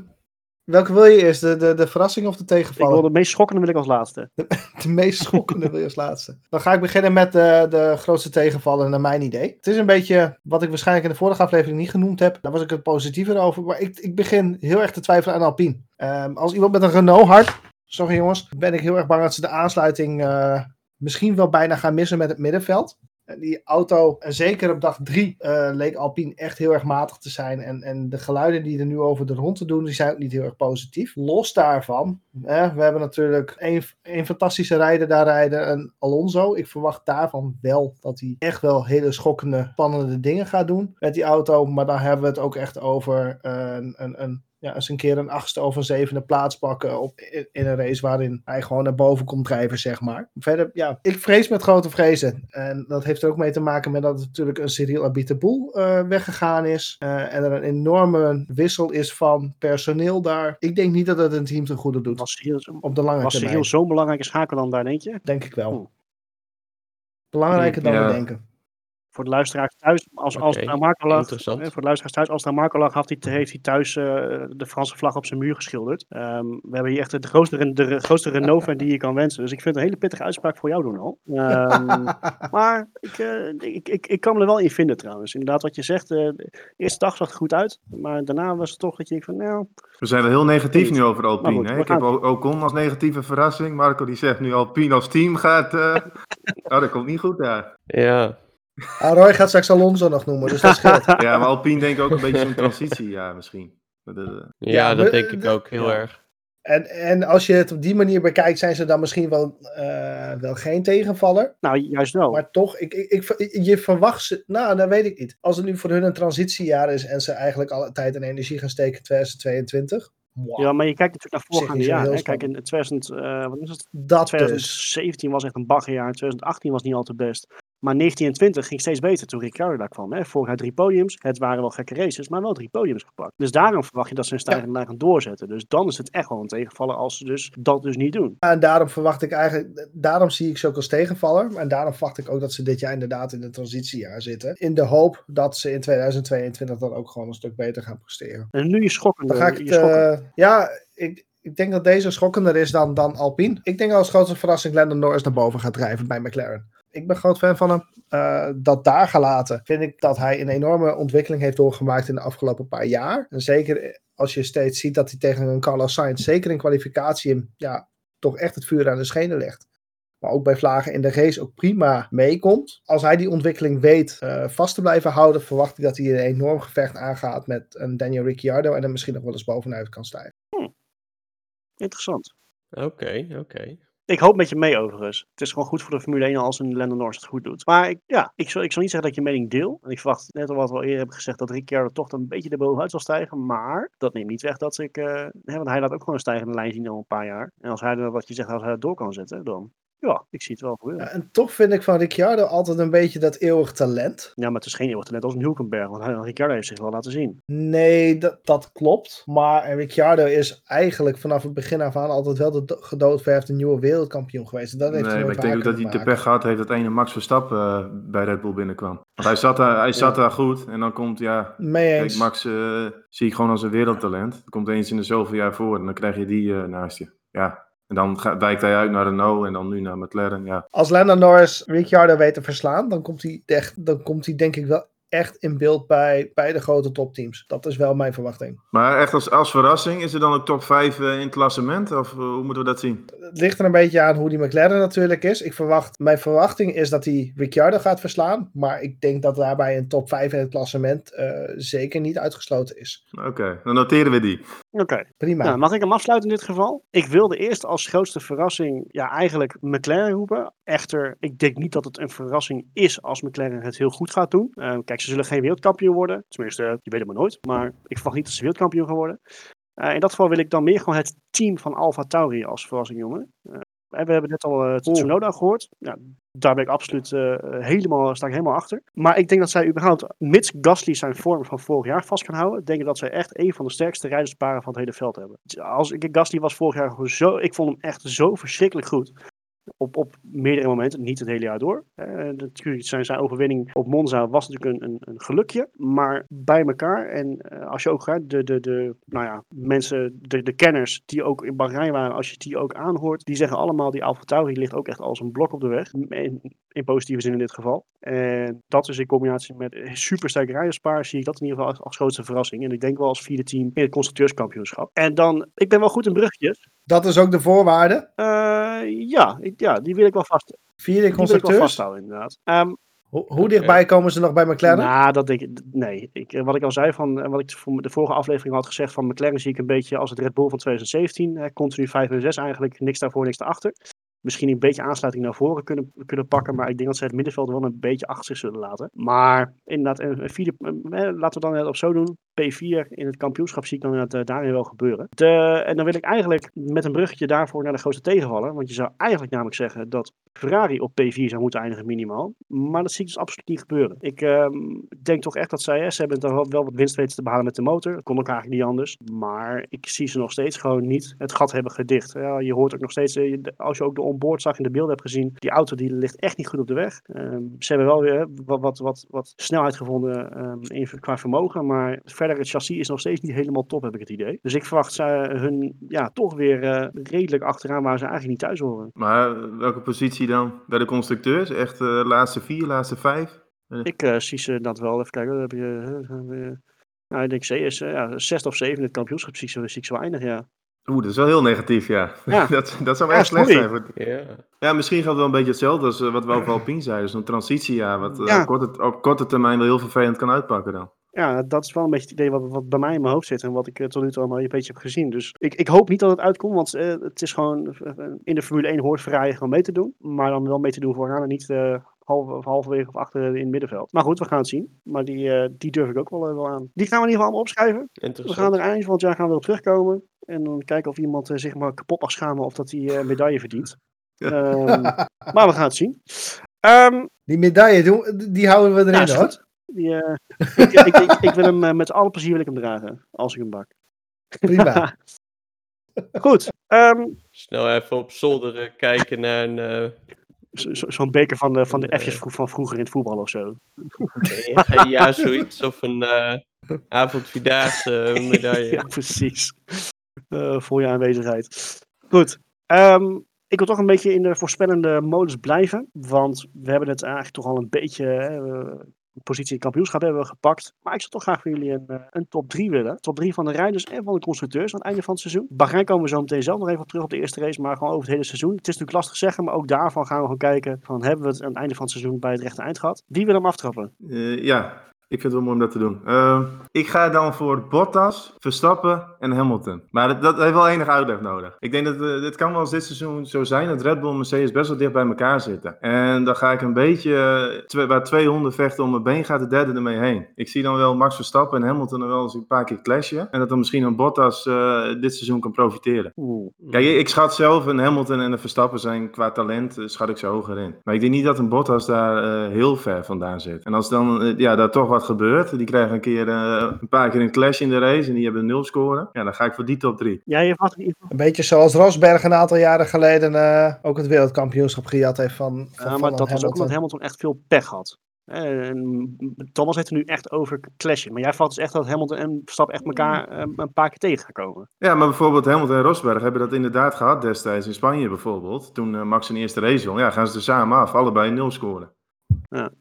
welke wil je eerst? De, de, de verrassing of de ik tegenvaller? wil de meest schokkende wil ik als laatste. *laughs* De meest schokkende wil je als laatste. Dan ga ik beginnen met de, de grootste tegenvaller naar mijn idee. Het is een beetje wat ik waarschijnlijk in de vorige aflevering niet genoemd heb. Daar was ik het positiever over. Maar ik, ik begin heel erg te twijfelen aan Alpine. Ehm, als iemand met een Renault hart, sorry jongens, ben ik heel erg bang dat ze de aansluiting eh, misschien wel bijna gaan missen met het middenveld. Die auto, en zeker op dag drie, eh, leek Alpine echt heel erg matig te zijn. En, en de geluiden die er nu over de rond te doen, die zijn ook niet heel erg positief. Los daarvan, hè, we hebben natuurlijk één één fantastische rijder daar rijden, een Alonso. Ik verwacht daarvan wel dat hij echt wel hele schokkende, spannende dingen gaat doen met die auto. Maar dan hebben we het ook echt over eh, een, een, een ja, eens een keer een achtste of een zevende plaats pakken op, in, in een race waarin hij gewoon naar boven komt drijven, zeg maar. Verder, ja, ik vrees met grote vrezen. En dat heeft er ook mee te maken met dat er natuurlijk een Cyril Abiteboul eh weggegaan is. eh, en er een enorme wissel is van personeel daar. Ik denk niet dat het een team ten goede doet. Was Cyril, Op de lange was termijn, Cyril zo'n belangrijke schakel dan daar, denk je? denk ik wel. Oeh. Belangrijker dan Ja. we denken. Voor de luisteraars thuis, als, als het aan Marco lag, voor de luisteraars thuis, als het aan Marco lag, had hij, heeft hij thuis eh, de Franse vlag op zijn muur geschilderd. Ehm, we hebben hier echt de grootste, de grootste Renault-fan die je kan wensen. Dus ik vind het een hele pittige uitspraak voor jou doen al. Ehm, *laughs* maar ik, eh, ik, ik, ik kan me er wel in vinden trouwens. Inderdaad, wat je zegt, eh, de eerste dag zag het goed uit. Maar daarna was het toch dat je denkt van, nou, We zijn wel heel negatief nu over Alpine. goed, hè? Ik heb Ocon als negatieve verrassing. Marco die zegt nu Alpine als team gaat... eh *laughs* Oh, dat komt niet goed daar. Ja, Ah, Roy gaat straks Alonso nog noemen, dus dat scheelt. *laughs* Ja, maar Alpine denk ik ook een beetje zo'n transitie, ja, misschien. Eh, ja, Ja, dat we- denk ik ook heel ja. erg. En, en als je het op die manier bekijkt, zijn ze dan misschien wel, eh, wel geen tegenvaller. nou juist wel. Maar toch, ik, ik, ik, je verwacht ze. Nou, dat weet ik niet. Als het nu voor hun een transitiejaar is en ze eigenlijk alle tijd en energie gaan steken in 2022. wow, Ja, maar je kijkt natuurlijk naar voorgaande jaren. Kijk, in 2000, eh, wat is het? dat dus. 2017 was echt een baggerjaar. 2018 was niet al te best. Maar 19 en 20 ging steeds beter toen Ricciardo daar kwam. Hè. Vorig jaar drie podiums. Het waren wel gekke races, maar wel drie podiums gepakt. Dus daarom verwacht je dat ze een stijgende lijn gaan doorzetten. Dus dan is het echt wel een tegenvaller als ze dus dat dus niet doen. En daarom verwacht ik eigenlijk, daarom zie ik ze ook als tegenvaller. En daarom verwacht ik ook dat ze dit jaar inderdaad in een transitiejaar zitten. In de hoop dat ze in 2022 dan ook gewoon een stuk beter gaan presteren. En nu je schokkende. Dan ga ik je het, eh, ja, ik, ik denk dat deze schokkender is dan, dan Alpine. Ik denk als grootste verrassing Lando Norris naar boven gaat drijven bij McLaren. Ik ben groot fan van hem. Eh, dat daar gelaten vind ik dat hij een enorme ontwikkeling heeft doorgemaakt in de afgelopen paar jaar. En zeker als je steeds ziet dat hij tegen een Carlos Sainz, zeker in kwalificatie, hem, ja, toch echt het vuur aan de schenen legt. Maar ook bij vlagen in de race ook prima meekomt. Als hij die ontwikkeling weet eh, vast te blijven houden, verwacht ik dat hij een enorm gevecht aangaat met een Daniel Ricciardo en er misschien nog wel eens bovenuit kan stijgen. Interessant. Oké, oké. Ik hoop met je mee overigens. Het is gewoon goed voor de Formule 1 als een Lando Norris het goed doet. Maar ik, ja, ik zal, ik niet zeggen dat je mening deel. En ik verwacht net al wat we al eerder hebben gezegd dat Ricciardo toch een beetje erbovenuit zal stijgen. Maar dat neemt niet weg dat ik... eh, hè, want hij laat ook gewoon een stijgende lijn zien al een paar jaar. En als hij er wat je zegt, als hij dat door kan zetten, dan Ja, ik zie het wel gebeuren. Ja, en toch vind ik van Ricciardo altijd een beetje dat eeuwig talent. Ja, maar het is geen eeuwig talent als een Hulkenberg. Want Ricciardo heeft zich wel laten zien. Nee, dat, dat klopt. Maar Ricciardo is eigenlijk vanaf het begin af aan altijd wel de do- gedoodverfde nieuwe wereldkampioen geweest. Dat heeft Nee, maar ik denk ook dat hij maken. pech gehad heeft dat ene Max Verstappen eh, bij Red Bull binnenkwam. Want hij zat daar, hij zat daar goed en dan komt, ja, Mee kijk. Max eh, zie ik gewoon als een wereldtalent. Komt eens in de zoveel jaar voor en dan krijg je die eh, naast je. Ja, en dan wijkt hij uit naar Renault en dan nu naar McLaren. Ja, Als Lando Norris Ricciardo weet te verslaan, dan komt hij, echt, dan komt hij denk ik wel echt in beeld bij, bij de grote topteams. Dat is wel mijn verwachting. Maar echt als, als verrassing, is er dan ook top 5 in het klassement? Of eh, hoe moeten we dat zien? Het ligt er een beetje aan hoe die McLaren natuurlijk is. Ik verwacht, mijn verwachting is dat hij Ricciardo gaat verslaan. Maar ik denk dat daarbij een top 5 in het klassement eh, zeker niet uitgesloten is. Oké, dan noteren we die. Oké. Prima. Nou, mag ik hem afsluiten in dit geval? Ik wilde eerst als grootste verrassing ja, eigenlijk McLaren roepen. Echter, ik denk niet dat het een verrassing is als McLaren het heel goed gaat doen. Eh, kijk, ze zullen geen wereldkampioen worden. Tenminste, je weet het maar nooit. Maar ik verwacht niet dat ze wereldkampioen gaan worden. Eh, in dat geval wil ik dan meer gewoon het team van Alfa Tauri als verrassing noemen. Eh, en we hebben net al uh, Tsunoda gehoord. Ja, daar ben ik absoluut helemaal, sta ik helemaal achter. Maar ik denk dat zij überhaupt, mits Gasly zijn vorm van vorig jaar vast kan houden, denk ik dat zij echt een van de sterkste rijdersparen van het hele veld hebben. Als ik Gasly was vorig jaar zo, ik vond hem echt zo verschrikkelijk goed. Op, op meerdere momenten, niet het hele jaar door. Uh, natuurlijk zijn zijn overwinning op Monza was natuurlijk een, een, een gelukje. Maar bij elkaar, en uh, als je ook gaat, de, de, de, nou ja, mensen, de, de kenners die ook in Bahrein waren, als je die ook aanhoort, die zeggen allemaal die Alfa Tauri ligt ook echt als een blok op de weg. In, in positieve zin in dit geval. En dat is in combinatie met supersterk rijderspaar, zie ik dat in ieder geval als, als grootste verrassing. En ik denk wel als vierde team in het constructeurskampioenschap. En dan, ik ben wel goed in bruggetjes. Dat is ook de voorwaarde? Uh, ja, ik, ja, die wil ik wel vast. Vierde constructeurs? vasthouden, inderdaad. Um, hoe, hoe dichtbij komen ze nog bij McLaren? Nou, dat ik. Nee. Ik, wat ik al zei, van, wat ik voor de vorige aflevering had gezegd van McLaren, zie ik een beetje als het Red Bull van 2017. Eh, continu 5 en 6 eigenlijk. Niks daarvoor, niks daarachter. Misschien een beetje aansluiting naar voren kunnen, kunnen pakken. Maar ik denk dat ze het middenveld wel een beetje achter zich zullen laten. Maar inderdaad, een vierde, eh, laten we dan het op zo doen. P4 in het kampioenschap zie ik dan inderdaad uh, daarin wel gebeuren. De, en dan wil ik eigenlijk met een bruggetje daarvoor naar de grootste tegenvaller. Want je zou eigenlijk namelijk zeggen dat Ferrari op P4 zou moeten eindigen minimaal. Maar dat zie ik dus absoluut niet gebeuren. Ik um, denk toch echt dat zij, ze hebben dan wel, wat winst weten te behalen met de motor. Dat kon ook eigenlijk niet anders. Maar ik zie ze nog steeds gewoon niet het gat hebben gedicht. Ja, je hoort ook nog steeds, uh, als je ook de onboard zag in de beelden hebt gezien, die auto die ligt echt niet goed op de weg. Um, ze hebben wel weer wat, wat, wat, wat snelheid gevonden um, in, qua vermogen. Maar verder het chassis is nog steeds niet helemaal top, heb ik het idee. Dus ik verwacht ze hun ja, toch weer uh, redelijk achteraan waar ze eigenlijk niet thuis horen. Maar welke positie dan? Bij de constructeurs? Echt uh, laatste vier, laatste vijf? Ik uh, zie ze dat wel. Even kijken. Heb je, uh, nou, ik denk CS, ja, zesde of zevende het kampioenschap zie ik, zo, zie ik zo eindigen, ja. Oeh, dat is wel heel negatief, ja. ja. *laughs* dat, dat zou ja, echt slecht zijn. Ja. ja, misschien gaat het wel een beetje hetzelfde als wat we over Alpine zeiden. Zo'n transitiejaar, wat Ja. op, korte, op korte termijn wel heel vervelend kan uitpakken dan. Ja, dat is wel een beetje het idee wat, wat bij mij in mijn hoofd zit en wat ik uh, tot nu toe allemaal een beetje heb gezien. Dus ik, ik hoop niet dat het uitkomt, want uh, het is gewoon uh, in de Formule 1 hoort Ferrari gewoon mee te doen. Maar dan wel mee te doen vooraan en niet uh, halve, of halverwege of achter in het middenveld. Maar goed, we gaan het zien. Maar die, die durf ik ook wel, wel aan. Die gaan we in ieder geval allemaal opschrijven. We gaan er eind van het jaar gaan we op terugkomen. En dan kijken of iemand zich maar kapot mag schamen of dat hij een medaille verdient. um, *laughs* maar we gaan het zien. Um, die medaille, die houden we erin ja, hoor. Die, uh, ik, ik, ik, ik, wil hem uh, met alle plezier wil ik hem dragen, als ik hem bak. Prima. *laughs* Goed. Um, Snel even op zolder kijken naar een... Uh... Zo'n zo beker van de, van de F'jes van vroeger in het voetbal of zo. ja, ja, zoiets. Of een uh, avondvierdaagse *laughs* medaille. ja, precies. Uh, voor je aanwezigheid. Goed. Um, ik wil toch een beetje in de voorspellende modus blijven. Want we hebben het eigenlijk toch al een beetje. Hè, positie in kampioenschap hebben we gepakt. Maar ik zou toch graag voor jullie een, een top 3 willen. Top 3 van de rijders en van de constructeurs aan het einde van het seizoen. Bahrein komen we zo meteen zelf nog even op terug op de eerste race. Maar gewoon over het hele seizoen. Het is natuurlijk lastig zeggen. Maar ook daarvan gaan we gewoon kijken. Van hebben we het aan het einde van het seizoen bij het rechte eind gehad. Wie wil hem aftrappen? Uh, ja, Ik vind het wel mooi om dat te doen. Uh, ik ga dan voor Bottas, Verstappen en Hamilton. Maar dat, dat heeft wel enig uitleg nodig. Ik denk dat uh, dit kan wel eens dit seizoen zo zijn dat Red Bull en Mercedes best wel dicht bij elkaar zitten. En dan ga ik een beetje, uh, twee, waar twee honden vechten om mijn been, gaat de derde ermee heen. Ik zie dan wel Max Verstappen en Hamilton er wel eens een paar keer clashen. En dat dan misschien een Bottas uh, dit seizoen kan profiteren. Oeh. Kijk, ik schat zelf een Hamilton en een Verstappen zijn qua talent, schat ik ze hoger in. Maar ik denk niet dat een Bottas daar heel ver vandaan zit. En als dan ja, daar toch wat gebeurt, die krijgen een keer een paar keer een clash in de race en die hebben nul scoren. Ja, dan ga ik voor die top 3. Ja, je had... Een beetje zoals Rosberg een aantal jaren geleden uh, ook het wereldkampioenschap gejat heeft van, van Ja, maar dat was ook omdat Hamilton echt veel pech had. En Thomas heeft er nu echt over clashen. Maar jij valt dus echt dat Hamilton en Verstappen echt elkaar een paar keer tegen gaan komen. Ja, maar bijvoorbeeld Hamilton en Rosberg hebben dat inderdaad gehad destijds in Spanje bijvoorbeeld. Toen Max zijn eerste race won. Ja, gaan ze er samen af. Allebei nul scoren. Ja.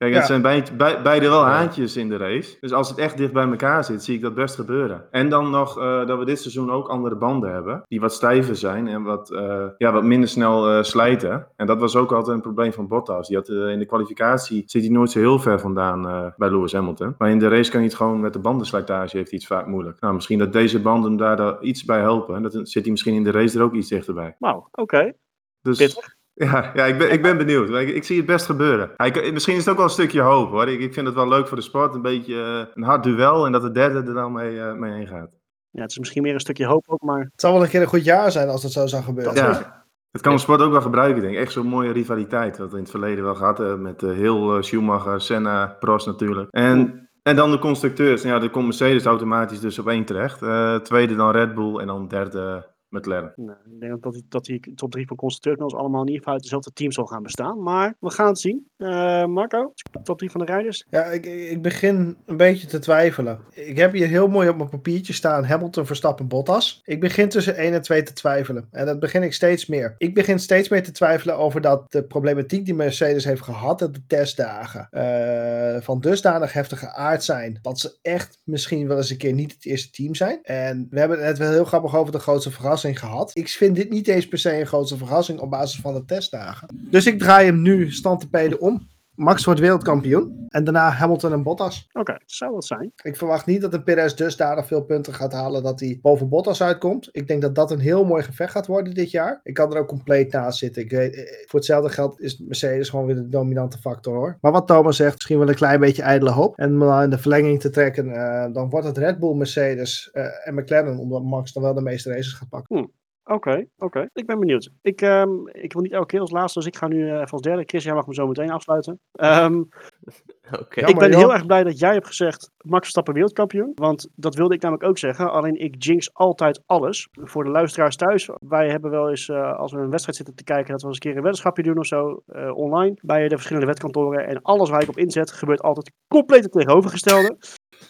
Kijk, het ja. zijn beide, beide wel haantjes in de race. Dus als het echt dicht bij elkaar zit, zie ik dat best gebeuren. En dan nog uh, dat we dit seizoen ook andere banden hebben. Die wat stijver zijn en wat, uh, ja, wat minder snel uh, slijten. En dat was ook altijd een probleem van Bottas. Die had, in de kwalificatie zit hij nooit zo heel ver vandaan bij Lewis Hamilton. Maar in de race kan hij het gewoon met de bandenslijtage heeft hij het vaak moeilijk. Nou, misschien dat deze banden daar, daar iets bij helpen. En dat zit hij misschien in de race er ook iets dichterbij. Wauw, oké. Okay. Dus... Pittig. Ja, ja ik, ben, ik ben benieuwd. Ik, ik zie het best gebeuren. Ja, ik, misschien is het ook wel een stukje hoop hoor. Ik, ik vind het wel leuk voor de sport. Een beetje uh, een hard duel en dat de derde er dan mee, uh, mee heen gaat. Ja, het is misschien meer een stukje hoop ook, maar... Het zou wel een keer een goed jaar zijn als dat zo zou gebeuren. Ja, het kan de sport ook wel gebruiken, denk ik. Echt zo'n mooie rivaliteit. Wat we in het verleden wel gehad hebben met uh, heel Schumacher, Senna, Prost natuurlijk. En... En dan de constructeurs. Ja, de Mercedes automatisch dus op één terecht. tweede dan Red Bull en dan derde McLaren. Nou, ik denk dat die, dat die top 3 van constructeurs allemaal in ieder geval uit dezelfde team zal gaan bestaan. Maar we gaan het zien. Uh, Marco, top 3 van de rijders? Ja, ik, ik begin een beetje te twijfelen. Ik heb hier heel mooi op mijn papiertje staan Hamilton, Verstappen, Bottas. Ik begin tussen 1 en 2 te twijfelen. En dat begin ik steeds meer. Ik begin steeds meer te twijfelen over dat de problematiek die Mercedes heeft gehad, dat de testdagen uh, van dusdanig heftige aard zijn, dat ze echt misschien wel eens een keer niet het eerste team zijn. En we hebben het net wel heel grappig over de grootste verrassing gehad. Ik vind dit niet eens per se een grootste verrassing op basis van de testdagen. Dus ik draai hem nu stand te peden om. Max wordt wereldkampioen. En daarna Hamilton en Bottas. Oké, okay, zou dat zijn. Ik verwacht niet dat de Perez dusdanig veel punten gaat halen dat hij boven Bottas uitkomt. Ik denk dat dat een heel mooi gevecht gaat worden dit jaar. Ik kan er ook compleet naast zitten. Ik weet, voor hetzelfde geld is Mercedes gewoon weer de dominante factor hoor. Maar wat Thomas zegt, misschien wel een klein beetje ijdele hoop. En om in de verlenging te trekken, uh, dan wordt het Red Bull, Mercedes uh, en McLaren. Omdat Max dan wel de meeste races gaat pakken. Hmm. Oké, oké. Ik ben benieuwd. Ik, um, ik wil niet elke keer als laatste, dus ik ga nu uh, even als derde. Chris, jij mag me zo meteen afsluiten. Um, *laughs* okay. Ik ben heel erg blij dat jij hebt gezegd Max Verstappen wereldkampioen. Want dat wilde ik namelijk ook zeggen. Alleen ik jinx altijd alles. Voor de luisteraars thuis. Wij hebben wel eens, uh, als we een wedstrijd zitten te kijken, dat we eens een keer een weddenschapje doen of zo. Uh, online. Bij de verschillende wetkantoren. En alles waar ik op inzet, gebeurt altijd compleet het tegenovergestelde.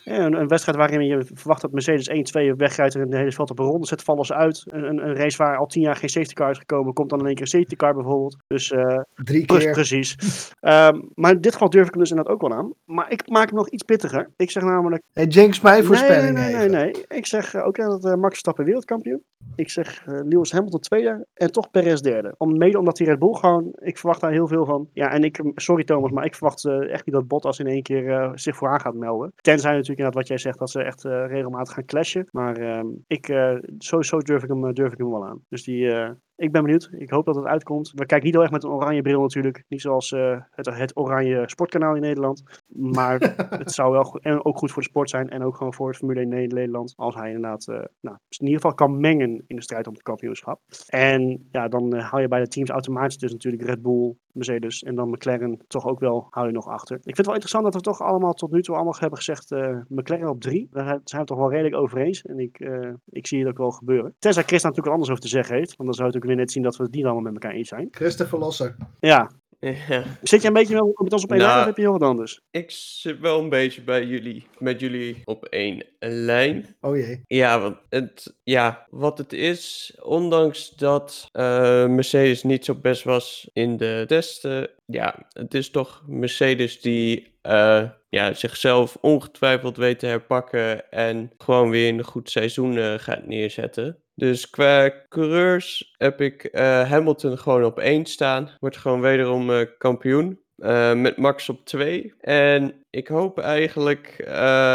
Een, een, wedstrijd waarin je verwacht dat Mercedes 1-2 wegrijdt en de hele veld op een ronde zet, vallen ze uit. Een, een, een, race waar al tien jaar geen safety car is gekomen, komt dan in één keer een safety car bijvoorbeeld. Dus uh, Drie keer. Precies. um, *laughs* maar in dit geval durf ik hem dus inderdaad ook wel aan. Maar ik maak hem nog iets pittiger. Ik zeg namelijk... Hey, Jinx, mijn voorspelling Nee, nee, nee. nee. Ik zeg uh, ook uh, dat Max Verstappen wereldkampioen. Ik zeg Lewis Hamilton tweede en toch Perez derde. Om, mede omdat die Red Bull gewoon, ik verwacht daar heel veel van. Ja, en ik, sorry Thomas, maar ik verwacht echt niet dat Bottas in één keer zich vooraan gaat melden. Tenzij natuurlijk inderdaad wat jij zegt, dat ze echt uh, regelmatig gaan clashen. Maar uh, ik, uh, sowieso durf ik, hem, durf ik hem wel aan. Dus die, ik ben benieuwd. Ik hoop dat het uitkomt. We kijken niet heel erg met een oranje bril natuurlijk. Niet zoals het, het oranje sportkanaal in Nederland. Maar *laughs* het zou wel en ook goed voor de sport zijn. En ook gewoon voor het Formule 1 in Nederland. Als hij inderdaad nou, in ieder geval kan mengen in de strijd om het kampioenschap. En ja, dan haal je bij de teams automatisch dus natuurlijk Red Bull, Mercedes en dan McLaren toch ook wel hou je nog achter. Ik vind het wel interessant dat we toch allemaal tot nu toe allemaal hebben gezegd uh, McLaren op drie. Daar zijn we toch wel redelijk over eens. En ik, uh, ik zie het ook wel gebeuren. Tenzij Chris daar natuurlijk anders over te zeggen heeft. Want dan zou het ook weer net zien dat we het niet allemaal met elkaar eens zijn. Chris de Verlosser. Ja. Ja. Zit je een beetje met ons op één nou, lijn of heb je heel wat anders? Ik zit wel een beetje bij jullie, met jullie op één lijn. Oh jee. Ja, want het, ja, wat het is, ondanks dat uh, Mercedes niet zo best was in de testen, ja, het is toch Mercedes die uh, ja, zichzelf ongetwijfeld weet te herpakken en gewoon weer een goed seizoen uh, gaat neerzetten. Dus qua coureurs heb ik uh, Hamilton gewoon op één staan. Wordt gewoon wederom kampioen. eh, met Max op 2. En ik hoop eigenlijk, eh,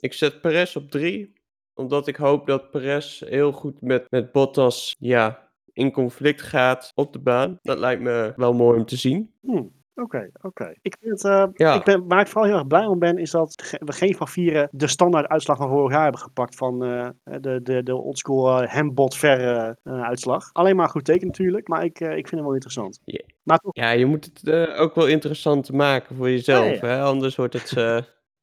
ik zet Perez op 3. Omdat ik hoop dat Perez heel goed met, met Bottas ja, in conflict gaat op de baan. Dat lijkt me wel mooi om te zien. Hmm. Oké, oké. Ik vind eh, Ja. ik ben, waar ik vooral heel erg blij om ben, is dat we geen van vieren de standaard uitslag van vorig jaar hebben gepakt van eh, de, de, de oldschool uh, hembot verre uitslag. Alleen maar een goed teken natuurlijk, maar ik, eh, ik vind het wel interessant. Ja. Maar toch, Ja, je moet het ook wel interessant maken voor jezelf. Ja, Hè? Anders wordt het eh,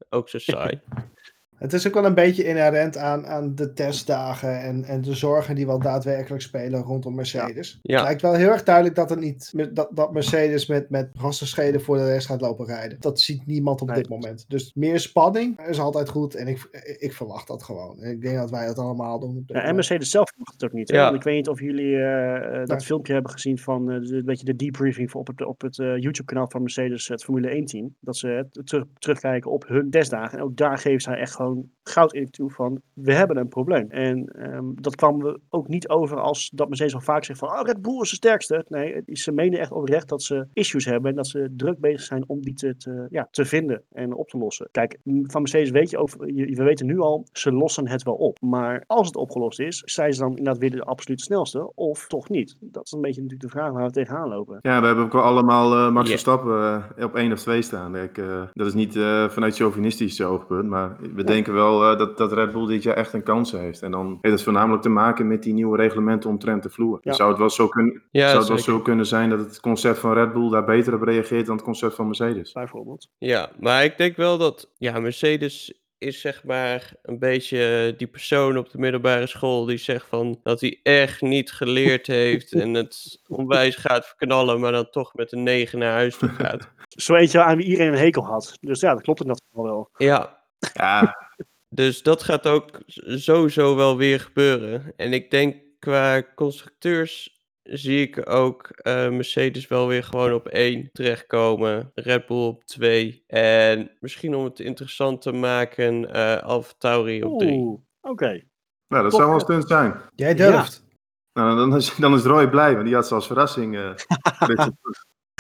ook zo saai. *laughs* Het is ook wel een beetje inherent aan, aan de testdagen en, en de zorgen die wel daadwerkelijk spelen rondom Mercedes. Ja. Het lijkt wel heel erg duidelijk dat, het niet, dat, dat Mercedes met, met rassenscheden voor de rest gaat lopen rijden. Dat ziet niemand op Nee. dit moment. Dus meer spanning is altijd goed en ik, ik verwacht dat gewoon. Ik denk dat wij dat allemaal doen. ja, en. Mercedes zelf mag het ook niet. Ja. Ik weet niet of jullie eh, eh, dat Nee. filmpje hebben gezien van eh, de, een beetje de debriefing op het, op het eh, YouTube-kanaal van Mercedes, het Formule 1-team. Dat ze terug, terugkijken op hun testdagen. En ook daar geven zij echt gewoon own goud in toe van, we hebben een probleem. En ehm, dat kwam we ook niet over als dat Mercedes al vaak zegt van, oh, Red Bull is de sterkste. Nee, ze menen echt oprecht dat ze issues hebben en dat ze druk bezig zijn om die te, te, ja, te vinden en op te lossen. Kijk, van Mercedes weet je over, we weten nu al, ze lossen het wel op. Maar als het opgelost is, zijn ze dan inderdaad weer de absoluut snelste of toch niet? Dat is een beetje natuurlijk de vraag waar we tegenaan lopen. Ja, we hebben ook wel allemaal eh, Max eh, op één of twee staan. Kijk, eh, dat is niet eh, vanuit chauvinistisch oogpunt, maar we denken wel eh, dat, dat Red Bull dit jaar echt een kans heeft. En dan heeft het voornamelijk te maken met die nieuwe reglementen omtrent de vloer. Ja. Zou het wel zo kunnen, Ja, zou het wel zo kunnen zijn dat het concept van Red Bull daar beter op reageert dan het concept van Mercedes? Bijvoorbeeld. Ja, maar ik denk wel dat ja, Mercedes is zeg maar een beetje die persoon op de middelbare school die zegt van dat hij echt niet geleerd heeft en het onwijs gaat verknallen, maar dan toch met een 9 naar huis toe gaat. *laughs* Zo eentje aan wie iedereen een hekel had. Dus ja, dat klopt in dat geval wel. Ja, Ja, *laughs* dus dat gaat ook sowieso wel weer gebeuren. En ik denk qua constructeurs zie ik ook eh, Mercedes wel weer gewoon op 1 terechtkomen. Red Bull op 2. En misschien om het interessant te maken, eh Alfa Tauri op 3. Oeh, oké. nou, dat zou wel stunt zijn. Jij durft. Nou, dan, is, dan is Roy blij, want die had ze als verrassing. eh, *laughs* dit-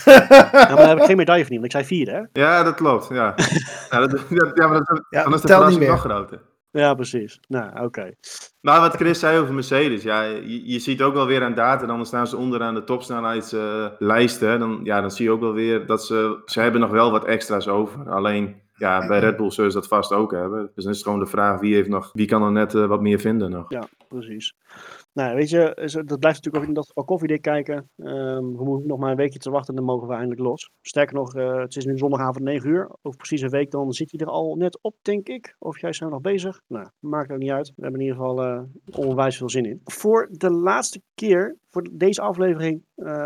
Ja, maar heb ik *laughs* geen medaille van, want ik zei vierde, hè? ja, dat klopt. Ja, *laughs* ja, dat, ja, maar dat, Ja, dan is de tel niet verrassing nog groter. Ja, precies. Nou, oké. Maar wat Chris zei over Mercedes, ja, je, je ziet ook wel weer aan data, dan staan ze onderaan de topsnelheidslijsten. dan, ja, dan zie je ook wel weer dat ze, ze hebben nog wel wat extra's over. Alleen, ja, bij Red Bull zullen ze dat vast ook hebben. Dus dan is het gewoon de vraag, wie, heeft nog, wie kan er net eh, wat meer vinden nog? Ja, precies. Nou, weet je, dat blijft natuurlijk ook in dat geval koffiedik kijken. Ehm, we moeten nog maar een weekje te wachten en dan mogen we eindelijk los. Sterker nog, eh, het is nu zondagavond 9 uur. Over precies een week dan zit hij er al net op, denk ik. Of jij zijn we nog bezig? Nou, maakt ook niet uit. We hebben in ieder geval eh, onwijs veel zin in. Voor de laatste keer, voor deze aflevering,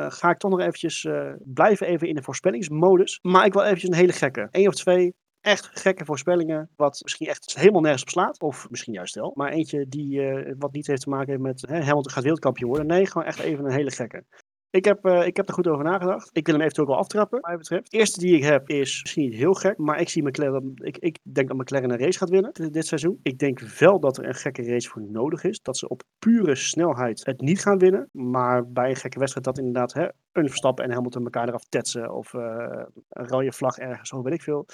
ga ik toch nog eventjes blijven even in de voorspellingsmodus. Maar ik wil eventjes een hele gekke. Eén of twee echt gekke voorspellingen, wat misschien echt helemaal nergens op slaat. Of misschien juist wel. Maar eentje die eh, wat niet heeft te maken met hè, Hamilton gaat wereldkampioen worden. Nee, gewoon echt even een hele gekke. Ik heb, eh, ik heb er goed over nagedacht. Ik wil hem eventueel wel aftrappen, mij betreft. De eerste die ik heb is misschien niet heel gek, maar ik zie McLaren. Ik, ik denk dat McLaren een race gaat winnen dit, dit seizoen. Ik denk wel dat er een gekke race voor nodig is. Dat ze op pure snelheid het niet gaan winnen. Maar bij een gekke wedstrijd dat inderdaad hè, een Verstappen en Hamilton elkaar eraf tetsen. Of eh, een rode vlag ergens, zo weet ik veel.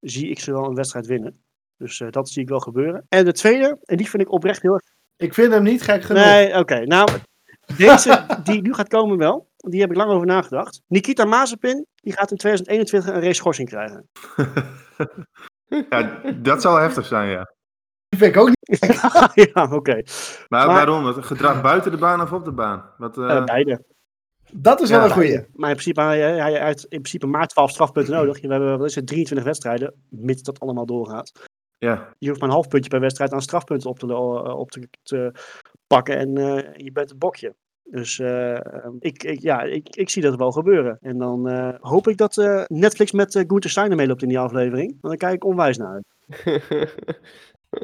Zie ik ze wel een wedstrijd winnen. Dus eh, dat zie ik wel gebeuren. En de tweede, en die vind ik oprecht heel erg Ik vind hem niet gek genoeg. Nee, oké. Nou, deze die nu gaat komen wel. Die heb ik lang over nagedacht. Nikita Mazepin, die gaat in 2021 een race schorsing krijgen. *laughs* Ja, dat zal heftig zijn, ja. Die vind ik ook niet. *laughs* ja, oké. Maar, Maar- waarom? Het gedrag buiten de baan of op de baan? Wat, eh, Eh, beide. Dat is Ja, wel een goeie. Maar in principe, hij, heeft in principe maar 12 strafpunten nodig. We hebben wat is het, 23 wedstrijden, mits dat allemaal doorgaat. ja. Je hoeft maar een half puntje per wedstrijd aan strafpunten op te, op te, te pakken en eh, je bent het bokje. Dus eh, ik, ik, ja, ik, ik zie dat wel gebeuren. En dan eh, hoop ik dat eh, Netflix met uh, Gunther Steiner meeloopt in die aflevering. Want dan kijk ik onwijs naar uit. *laughs*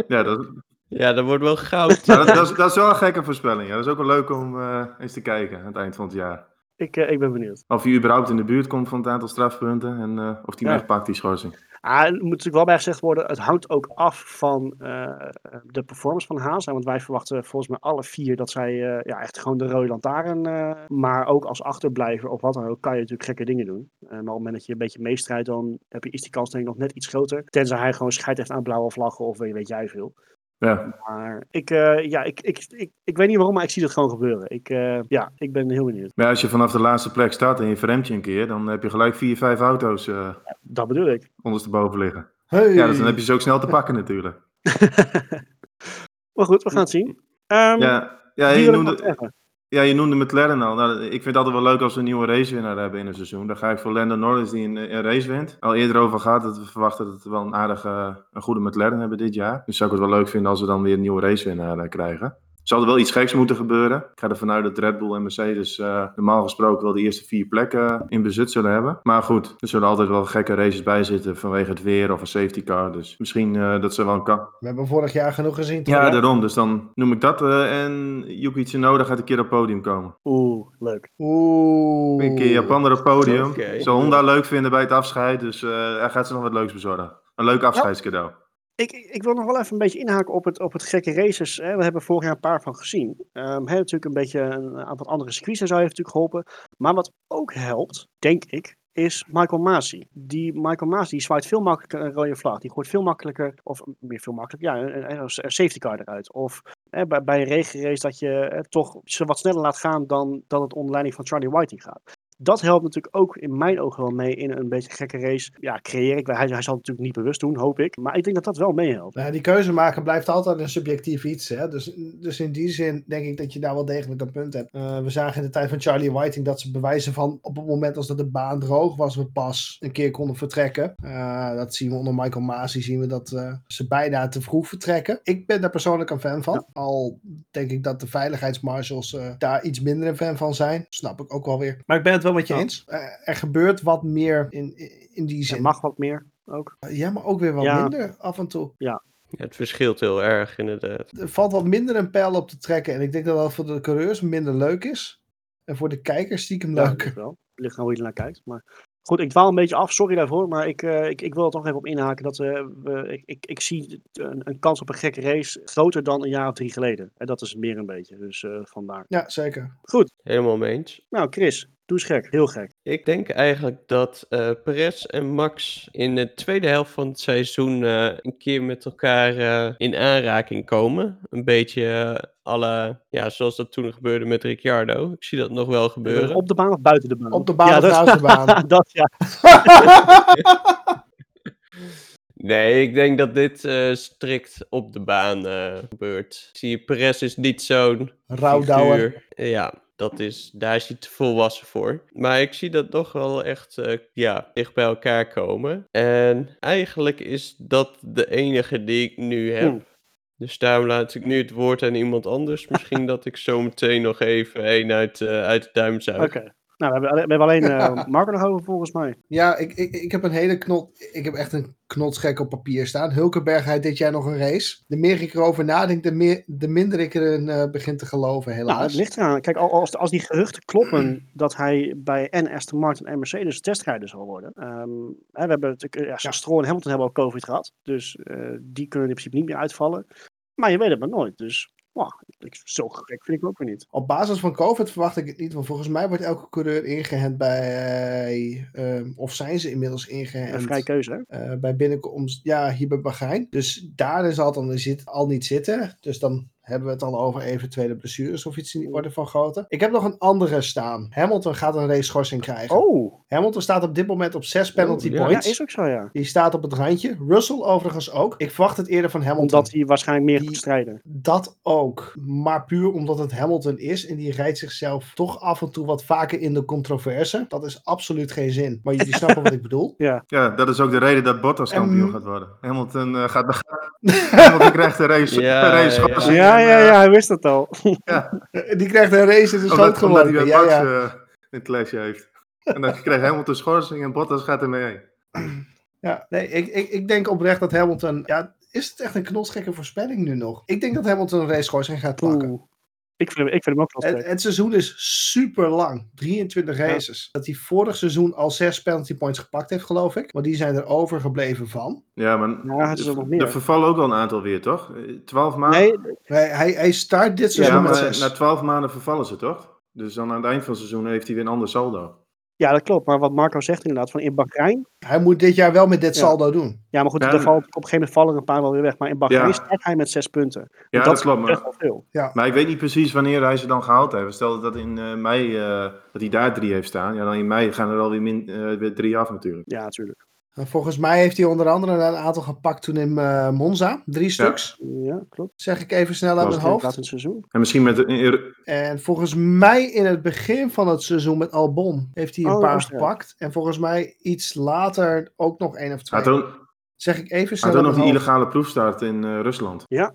Ja, dat, ja, dat wordt wel goud. dat, dat, is, dat is wel een gekke voorspelling. Ja. Dat is ook wel leuk om eh, eens te kijken aan het eind van het jaar. Ik, eh, ik ben benieuwd. Of hij überhaupt in de buurt komt van het aantal strafpunten en eh, of hij Ja. hem echt pakt, die schorsing. Ah, het moet natuurlijk wel bij gezegd worden, het hangt ook af van eh, de performance van Haas. hè, Want wij verwachten volgens mij alle vier dat zij ja, echt gewoon de rode lantaarn. maar ook als achterblijver of wat dan ook, kan je natuurlijk gekke dingen doen. En maar op het moment dat je een beetje meestrijdt, dan heb je, is die kans denk ik nog net iets groter. Tenzij hij gewoon scheid heeft aan blauwe vlaggen of weet, weet jij veel. Ja, Maar ik, eh, ja, ik, ik, ik, ik weet niet waarom, maar ik zie dat gewoon gebeuren. Ik, eh, ja, ik ben heel benieuwd. maar als je vanaf de laatste plek start en je verremt je een keer, dan heb je gelijk vier, vijf auto's eh Dat bedoel ik. ondersteboven liggen. Hey. Ja, dus dan heb je ze ook snel te pakken natuurlijk. *laughs* maar goed, we gaan het zien. Ehm Ja, ja, je noemde, zeggen? Ja, je noemde McLaren al. Nou, ik vind het altijd wel leuk als we een nieuwe racewinnaar hebben in een seizoen. Dan ga ik voor Lando Norris die een, een race wint. Al eerder over gehad dat we verwachten dat we wel een aardige, een goede McLaren hebben dit jaar. Dus zou ik het wel leuk vinden als we dan weer een nieuwe racewinnaar eh, krijgen. Zal er wel iets geks moeten gebeuren. Ik ga ervan uit dat Red Bull en Mercedes eh, normaal gesproken wel de eerste vier plekken in bezit zullen hebben. Maar goed, er zullen altijd wel gekke races bij zitten vanwege het weer of een safety car. Dus misschien eh, dat ze wel een kan. We hebben vorig jaar genoeg gezien. toch, Ja, daarom. Dus dan noem ik dat. eh, en Yuki Tsunoda gaat een keer op het podium komen. Oeh, leuk. Oeh. Een keer Japaner op het podium. Oké. Zal Honda leuk vinden bij het afscheid. Dus eh, hij gaat ze nog wat leuks bezorgen. Een leuk afscheidscadeau. Ik ik wil nog wel even een beetje inhaken op het, op het gekke races. Hè. We hebben vorig jaar een paar van gezien. Ehm hebben natuurlijk een beetje een aantal andere circuits en zo heeft natuurlijk geholpen. Maar wat ook helpt, denk ik, is Michael Masi. Die Michael Masi zwaait veel makkelijker een rode vlag. Die gooit veel makkelijker, of meer veel makkelijker, ja, een, safety car eruit. Of hè, bij, bij een regenrace dat je eh, toch ze wat sneller laat gaan dan dat het onder leiding van Charlie Whiting gaat. Dat helpt natuurlijk ook in mijn ogen wel mee in een beetje gekke race. Ja, creëer ik. Hij, hij zal het natuurlijk niet bewust doen, hoop ik. Maar ik denk dat dat wel meehelpt. Nou, die keuze maken blijft altijd een subjectief iets. Hè? Dus, dus in die zin denk ik dat je daar wel degelijk een punt hebt. Eh, we zagen in de tijd van Charlie Whiting dat ze bewijzen van op het moment als dat de baan droog was, we pas een keer konden vertrekken. Eh, dat zien we onder Michael Masi, zien we dat eh, ze bijna te vroeg vertrekken. Ik ben daar persoonlijk een fan van. Al denk ik dat de veiligheidsmarshals daar iets minder een fan van zijn. Snap ik ook wel weer. Maar ik ben het wel met je Ja. eens. Eh, er gebeurt wat meer in, in die zin. Er mag wat meer ook. Ja, maar ook weer wat Ja. minder af en toe. Ja, het verschilt heel erg inderdaad. er valt wat minder een pijl op te trekken. En ik denk dat dat voor de coureurs minder leuk is. En voor de kijkers stiekem Ja, leuker. wel. Ligt aan hoe je ernaar kijkt. Maar goed, ik dwaal een beetje af. Sorry daarvoor. Maar ik, eh, ik, ik wil er toch even op inhaken. Dat, eh, we, ik, ik, ik zie een, een kans op een gekke race groter dan een jaar of drie geleden. En dat is meer een beetje. Dus eh, vandaar. Ja, zeker. Goed. Helemaal mee eens. Nou, Chris. Doe eens gek. Heel gek. Ik denk eigenlijk dat eh Perez en Max in de tweede helft van het seizoen eh, een keer met elkaar eh, in aanraking komen. Een beetje alle, ja, zoals dat toen gebeurde met Ricciardo. Ik zie dat nog wel gebeuren. Op de baan of buiten de baan? Op de baan ja, of naast de baan. *laughs* dat ja. *laughs* Nee, ik denk dat dit eh, strikt op de baan gebeurt. Zie je, Perez is niet zo'n Rouwdouwer. figuur. Ja, dat is, daar is hij te volwassen voor. Maar ik zie dat toch wel echt eh, ja, dicht bij elkaar komen. En eigenlijk is dat de enige die ik nu heb. Dus daarom laat ik nu het woord aan iemand anders. Misschien *laughs* dat ik zo meteen nog even een uit, eh, uit de duim zuig. Oké. Nou, we hebben, we hebben alleen eh *laughs* Marco nog over volgens mij. Ja, ik, ik, ik heb een hele knot. Ik heb echt een knotsgek op papier staan. Hulkenberg hij dit jaar nog een race. De meer ik erover nadenk, de, meer, de minder ik erin eh, begin te geloven, Nou, helaas. het ligt eraan. Kijk, al- als, als die geruchten kloppen dat hij bij en Aston Martin en Mercedes testrijder zal worden. Ehm, hè, we hebben natuurlijk, ja, Ja. Stroll en Hamilton hebben al COVID gehad. Dus eh, die kunnen in principe niet meer uitvallen. Maar je weet het maar nooit. Dus ik, zo gek vind ik ook weer niet. Op basis van COVID verwacht ik het niet. Want volgens mij wordt elke coureur ingehend bij. ehm, of zijn ze inmiddels Een ingehend? vrije keuze, hè? eh, bij binnenkomst, ja, hier bij Bahrein. Dus daarin zal het dan zit, al niet zitten. Dus dan hebben we het al over eventuele blessures of iets in die orde van grootte. Ik heb nog een andere staan. Hamilton gaat een race schorsing krijgen. Oh, Hamilton staat op dit moment op zes penalty Oh, ja. ja, points. is ook zo, ja. Die staat op het randje. Russell overigens ook. Ik verwacht het eerder van Hamilton. Omdat hij waarschijnlijk meer Die- gaat strijden. Dat ook. Maar puur omdat het Hamilton is. En die rijdt zichzelf toch af en toe wat vaker in de controverse. Dat is absoluut geen zin. Maar jullie *laughs* snappen wat ik bedoel. Ja, Ja, dat is ook de reden dat Bottas En- kampioen gaat worden. Hamilton eh, gaat *laughs* *laughs* Hamilton krijgt een race, Ja, een race ja. schorsing ja, en, ja, eh, ja, hij wist het al. *laughs* Die krijgt een race in de Omdat, schoot omdat hij Ja, Max ja. eh, een clash heeft. En dan krijgt Hamilton schorsing en Bottas gaat ermee heen. Ja, nee, ik, ik, ik denk oprecht dat Hamilton. Ja, is het echt een knotsgekke voorspelling nu nog? Ik denk dat Hamilton een race schorsing gaat pakken. Oeh. Ik vind, hem- ik vind hem ook wel Het, sterk. het seizoen is super lang. 23 races. Dat hij vorig seizoen al zes penalty points gepakt heeft, geloof ik. Maar die zijn er overgebleven van. Ja, maar Ja, het is er nog meer. er vervallen ook wel een aantal weer, toch? Eh, Twaalf maanden? Nee, Hij, hij, hij start dit ja, seizoen maar met zes. na twaalf maanden vervallen ze, toch? Dus dan aan het eind van het seizoen heeft hij weer een ander saldo. Ja, dat klopt. Maar wat Marco zegt inderdaad, van in Bahrein. Hij moet dit jaar wel met dit Ja. saldo doen. Ja, maar goed, Ja, er vallen, op een gegeven moment vallen er een paar wel weer weg. Maar in Bahrein Ja. start hij met zes punten. Ja, dat, dat, is klopt. wel veel. maar ik weet niet precies wanneer hij ze dan gehaald heeft. Stel dat in eh, mei, eh, dat hij daar drie heeft staan. Ja, dan in mei gaan er alweer min, eh, weer drie af natuurlijk. Ja, natuurlijk. En volgens mij heeft hij onder andere een aantal gepakt toen in eh, Monza. Drie stuks. Ja, klopt. Zeg ik even snel uit mijn hoofd. in het seizoen. En misschien met... En volgens mij in het begin van het seizoen met Albon heeft hij een Oh, paar Oostenrijk. gepakt. En volgens mij iets later ook nog één of twee. Had ook, Zeg ik even hij snel had ook nog die illegale proefstart in eh, Rusland. Ja,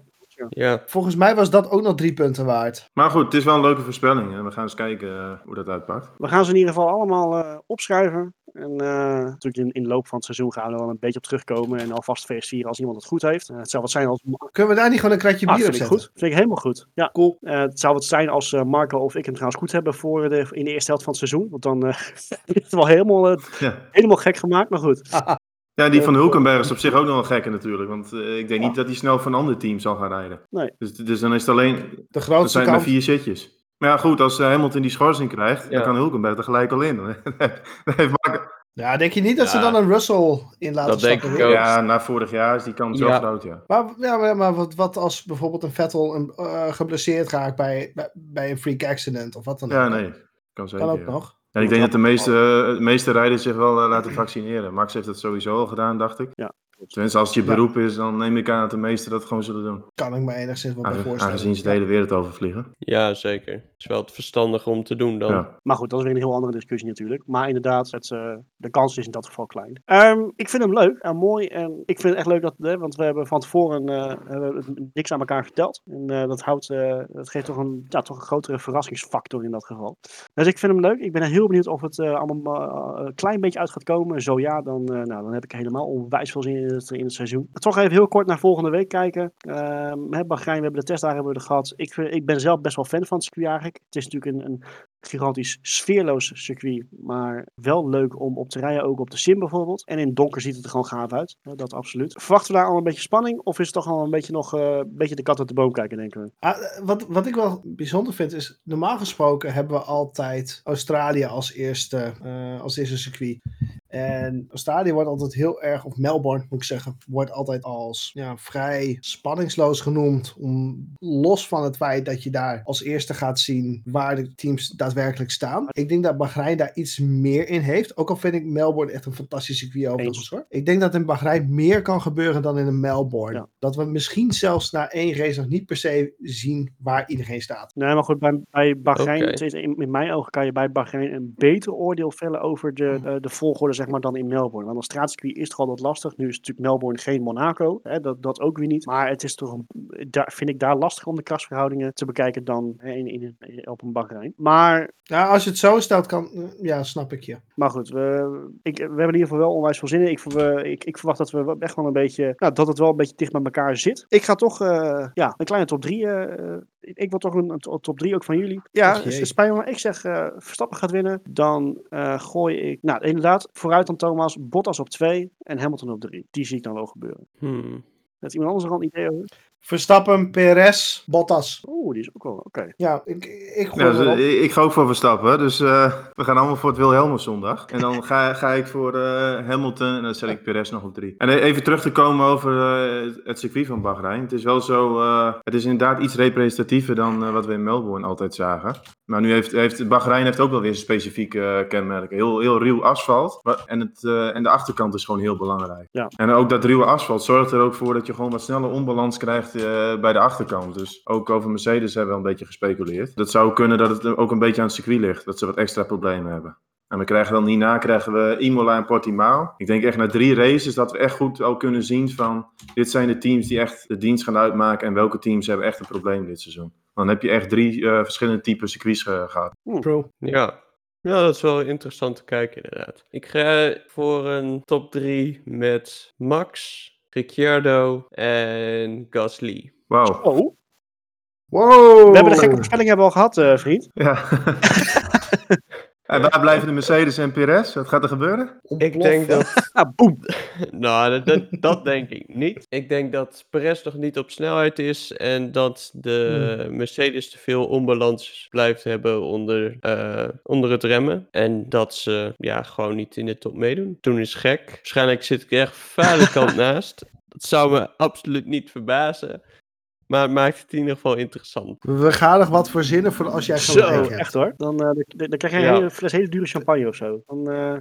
Volgens mij was dat ook nog drie punten waard. Maar goed, het is wel een leuke voorspelling. En we gaan eens kijken eh, hoe dat uitpakt. We gaan ze in ieder geval allemaal eh, opschrijven. En eh, natuurlijk in, in de loop van het seizoen gaan we er wel een beetje op terugkomen. En alvast feestvieren als iemand het goed heeft. Eh, het zou wat zijn als... Kunnen we daar niet gewoon een kratje Ah, bier op vind ik zetten? goed. Vind ik helemaal goed. Ja. Cool. Eh, het zou wat zijn als eh, Marco of ik hem trouwens goed hebben voor de, in de eerste helft van het seizoen. Want dan eh, *laughs* is het wel helemaal, Ja. helemaal gek gemaakt. Maar goed. *laughs* Ja, die van Hulkenberg is op zich ook nog wel gekker natuurlijk. Want eh, ik denk niet dat hij snel van een ander team zal gaan rijden. Nee. Dus, dus dan is het alleen... De Dat grootste zijn maar vier zitjes. Maar ja, goed, als eh, Hamilton die schorsing krijgt, Ja. dan kan Hulkenberg er gelijk al in. Dan heeft Mark- Ja, denk je niet dat ze Ja. dan een Russell in laten Dat denk stappen? ik ook. ja, na vorig jaar is die kans wel Ja. groot, ja. Maar, ja, maar, maar wat, wat als bijvoorbeeld een Vettel een, eh, geblesseerd raakt bij, bij, bij een freak accident of wat dan Ja, ook? nee. Kan zeker. Kan ook ja. nog. En ik denk dat de meeste, eh, de meeste rijders zich wel laten vaccineren. Max heeft dat sowieso al gedaan, dacht ik. Ja. Tenminste, als het je Ja. beroep is, dan neem ik aan dat de meesten dat gewoon zullen doen. Kan ik me enigszins wel Aange- voorstellen. Aangezien ze de hele wereld overvliegen. ja, zeker. Het is wel het verstandig om te doen dan. Ja. Maar goed, dat is weer een heel andere discussie natuurlijk. Maar inderdaad, het, eh, de kans is in dat geval klein. Ehm, ik vind hem leuk en mooi. En ik vind het echt leuk dat, hè, want we hebben van tevoren eh, niks aan elkaar verteld. En eh, dat, houdt, eh, dat geeft toch een, ja, toch een grotere verrassingsfactor in dat geval. Dus ik vind hem leuk. Ik ben heel benieuwd of het eh, allemaal een klein beetje uit gaat komen. Zo ja, dan, eh, nou, dan heb ik helemaal onwijs veel zin in het, in het seizoen. Toch even heel kort naar volgende week kijken. Bahrein, we hebben de testdagen hebben we gehad. Ik, vind- ik ben zelf best wel fan van het eigenlijk. Het is natuurlijk een, een gigantisch sfeerloos circuit. Maar wel leuk om op te rijden, ook op de sim bijvoorbeeld. En in donker ziet het er gewoon gaaf uit. Dat absoluut. Verwachten we daar al een beetje spanning? Of is het toch al een beetje nog eh, een beetje de kat uit de boom kijken, denken we? Ah, eh, wat, wat ik wel bijzonder vind is, normaal gesproken hebben we altijd Australië als eerste, eh, als eerste circuit. En Australië wordt altijd heel erg, of Melbourne moet ik zeggen, wordt altijd als ja, vrij spanningsloos genoemd. Om, los van het feit dat je daar als eerste gaat zien waar de teams daadwerkelijk staan. Ik denk dat Bahrein daar iets meer in heeft. Ook al vind ik Melbourne echt een fantastisch circuit overigens Eens. hoor. Ik denk dat in Bahrein meer kan gebeuren dan in een Melbourne. Ja. Dat we misschien zelfs na één race nog niet per se zien waar iedereen staat. Nee, maar goed, bij, bij Bahrein, is- in, in mijn ogen kan je bij Bahrein een beter oordeel vellen over de, eh, de volgorde zeg maar, dan in Melbourne. Want een straatcircuit is toch altijd lastig. Nu is natuurlijk Melbourne geen Monaco, hè, dat, dat ook weer niet. Maar het is toch, een, daar, vind ik daar lastiger om de krachtsverhoudingen te bekijken dan hè, in, in, in- op een Bahrein. Maar Ja, als je het zo stelt, kan, eh, ja, snap ik je. Maar goed, we, ik, we hebben in ieder geval wel onwijs veel zin in. Ik, ver- ik, ik verwacht dat we echt wel een beetje, nou, dat het wel een beetje dicht bij elkaar zit. Ik ga toch, eh, ja, een kleine top 3. ik, ik wil toch een, een to- top 3 ook van jullie. Ja, het spijt me, maar ik zeg eh, Verstappen gaat winnen. Dan eh, gooi ik, nou inderdaad, vooruit dan Thomas, Bottas op 2 en Hamilton op 3. Die zie ik dan wel gebeuren. Hmm. Heeft iemand anders er al een idee over? Verstappen, Perez, Bottas. Oeh, die is ook wel, oké. Ja, ik, ik gooi Ja, dus, ik ga ook voor Verstappen, dus eh, we gaan allemaal voor het Wilhelmus zondag. En dan ga, ga ik voor eh, Hamilton en dan zet ik Perez nog op drie. En eh, even terug te komen over het- circuit van Bahrein. Het is wel zo, eh, het is inderdaad iets representatiever dan eh, wat we in Melbourne altijd zagen. Maar nu heeft, heeft Bahrein heeft ook wel weer specifieke eh, kenmerken. Heel, heel ruw asfalt. Wa- En, het, eh, en de achterkant is gewoon heel belangrijk. Ja. En ook dat ruwe asfalt zorgt er ook voor dat je gewoon wat sneller onbalans krijgt eh, bij de achterkant. Dus ook over Mercedes hebben we een beetje gespeculeerd. Dat zou kunnen dat het ook een beetje aan het circuit ligt. Dat ze wat extra problemen hebben. En we krijgen dan hierna krijgen we Imola en Portimao. Ik denk echt na drie races dat we echt goed al kunnen zien van... Dit zijn de teams die echt de dienst gaan uitmaken. En welke teams hebben echt een probleem dit seizoen. Dan heb je echt drie eh, verschillende typen circuits ge- gehad. Pro. Ja. ja, dat is wel interessant te kijken inderdaad. Ik ga voor een top 3 met Max, Ricciardo en Gasly. Oh, Wow! We hebben de gekke voorspelling hebben al gehad, eh, vriend. Ja. *laughs* en waar blijven de Mercedes en Perez? Wat gaat er gebeuren? Ik denk dat... *laughs* Ah, boem. *laughs* nou, dat, dat, dat denk ik niet. Ik denk dat Perez nog niet op snelheid is en dat de Mercedes te veel onbalans blijft hebben onder, eh, onder het remmen. En dat ze ja, gewoon niet in de top meedoen. Toen is gek. Waarschijnlijk zit ik er echt vuile kant *laughs* naast. Dat zou me absoluut niet verbazen. Maar het maakt het in ieder geval interessant. We gaan nog wat verzinnen voor als jij Zo, hebt. echt hoor. Dan, eh, dan, dan krijg je een Ja. hele fles hele dure champagne of zo. Dan, eh,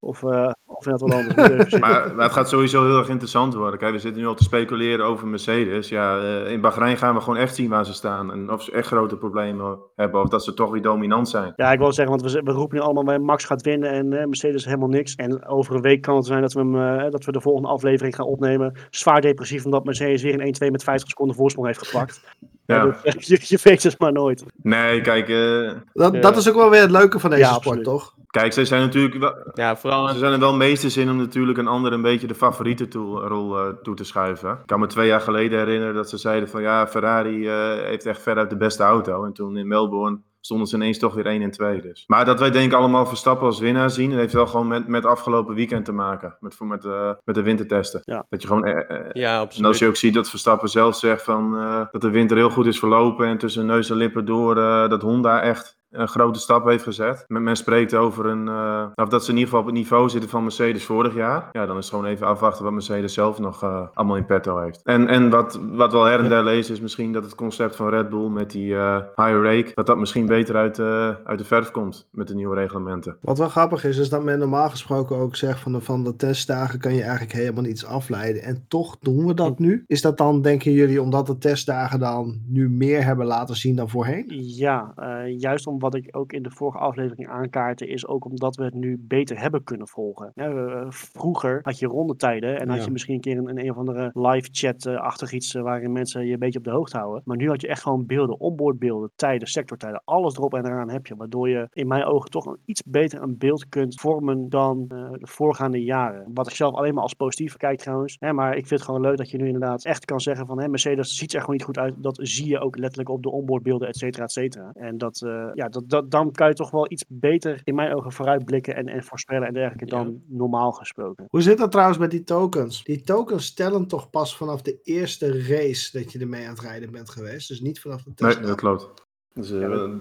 of, eh of net wat anders. Maar, maar het gaat sowieso heel erg interessant worden. Kijk, we zitten nu al te speculeren over Mercedes. Ja, eh, in Bahrein gaan we gewoon echt zien waar ze staan. En of ze echt grote problemen hebben. Of dat ze toch weer dominant zijn. Ja, ik wil zeggen, want we, we roepen nu allemaal bij Max gaat winnen en eh, Mercedes helemaal niks. En over een week kan het zijn dat we, hem, eh, dat we de volgende aflevering gaan opnemen. Zwaar depressief, omdat Mercedes weer een 1-2 met 50 seconden voorsprong heeft gepakt. Ja. Dus, *laughs* je, je weet het maar nooit. Nee, kijk, eh, Dat, Ja. dat is ook wel weer het leuke van deze Ja, sport, absoluut. toch? kijk, ze zijn natuurlijk wel, Ja, vooral Ze zijn er wel meesters in om natuurlijk een ander een beetje de favoriete toe, rol eh, toe te schuiven. Ik kan me twee jaar geleden herinneren dat ze zeiden van ja, Ferrari eh, heeft echt veruit de beste auto. En toen in Melbourne stonden ze ineens toch weer 1 en 2 dus. Maar dat wij denk ik allemaal Verstappen als winnaar zien, dat heeft wel gewoon met, met afgelopen weekend te maken. Met, voor- met, eh, met de wintertesten. Ja. Dat je gewoon... eh, eh, ja, en als absoluut. je ook ziet dat Verstappen zelf zegt van, eh, dat de winter heel goed is verlopen en tussen neus en lippen door eh, dat Honda echt een grote stap heeft gezet. Men, men spreekt over een, eh, of dat ze in ieder geval op het niveau zitten van Mercedes vorig jaar. Ja, dan is het gewoon even afwachten wat Mercedes zelf nog eh, allemaal in petto heeft. En, en wat, wat wel her en der lezen is misschien dat het concept van Red Bull met die eh high rake, dat dat misschien beter uit, eh, uit de verf komt met de nieuwe reglementen. Wat wel grappig is, is dat men normaal gesproken ook zegt van de, van de testdagen kan je eigenlijk helemaal niets afleiden. En toch doen we dat nu. Is dat dan, denken jullie, omdat de testdagen dan nu meer hebben laten zien dan voorheen? Ja, eh, juist om wat ik ook in de vorige aflevering aankaartte, is ook omdat we het nu beter hebben kunnen volgen. Ja, eh, vroeger had je rondetijden en had Ja. je misschien een keer een, een, een of andere live chat-achtig iets eh, waarin mensen je een beetje op de hoogte houden. Maar nu had je echt gewoon beelden, onboardbeelden, tijden, sectortijden, alles erop en eraan heb je. Waardoor je in mijn ogen toch een iets beter een beeld kunt vormen dan eh, de voorgaande jaren. Wat ik zelf alleen maar als positief kijk trouwens. Hè, maar ik vind het gewoon leuk dat je nu inderdaad echt kan zeggen van hè, Mercedes ziet er gewoon niet goed uit. Dat zie je ook letterlijk op de onboardbeelden, et cetera, et cetera. En dat, eh, ja, dat, dat, dan kan je toch wel iets beter in mijn ogen vooruitblikken en, en voorspellen en dergelijke dan normaal gesproken. Hoe zit dat trouwens met die tokens? Die tokens tellen toch pas vanaf de eerste race dat je ermee aan het rijden bent geweest. Dus niet vanaf de Nee, testdag. dat klopt. Dus, eh, Ja,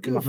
Eh,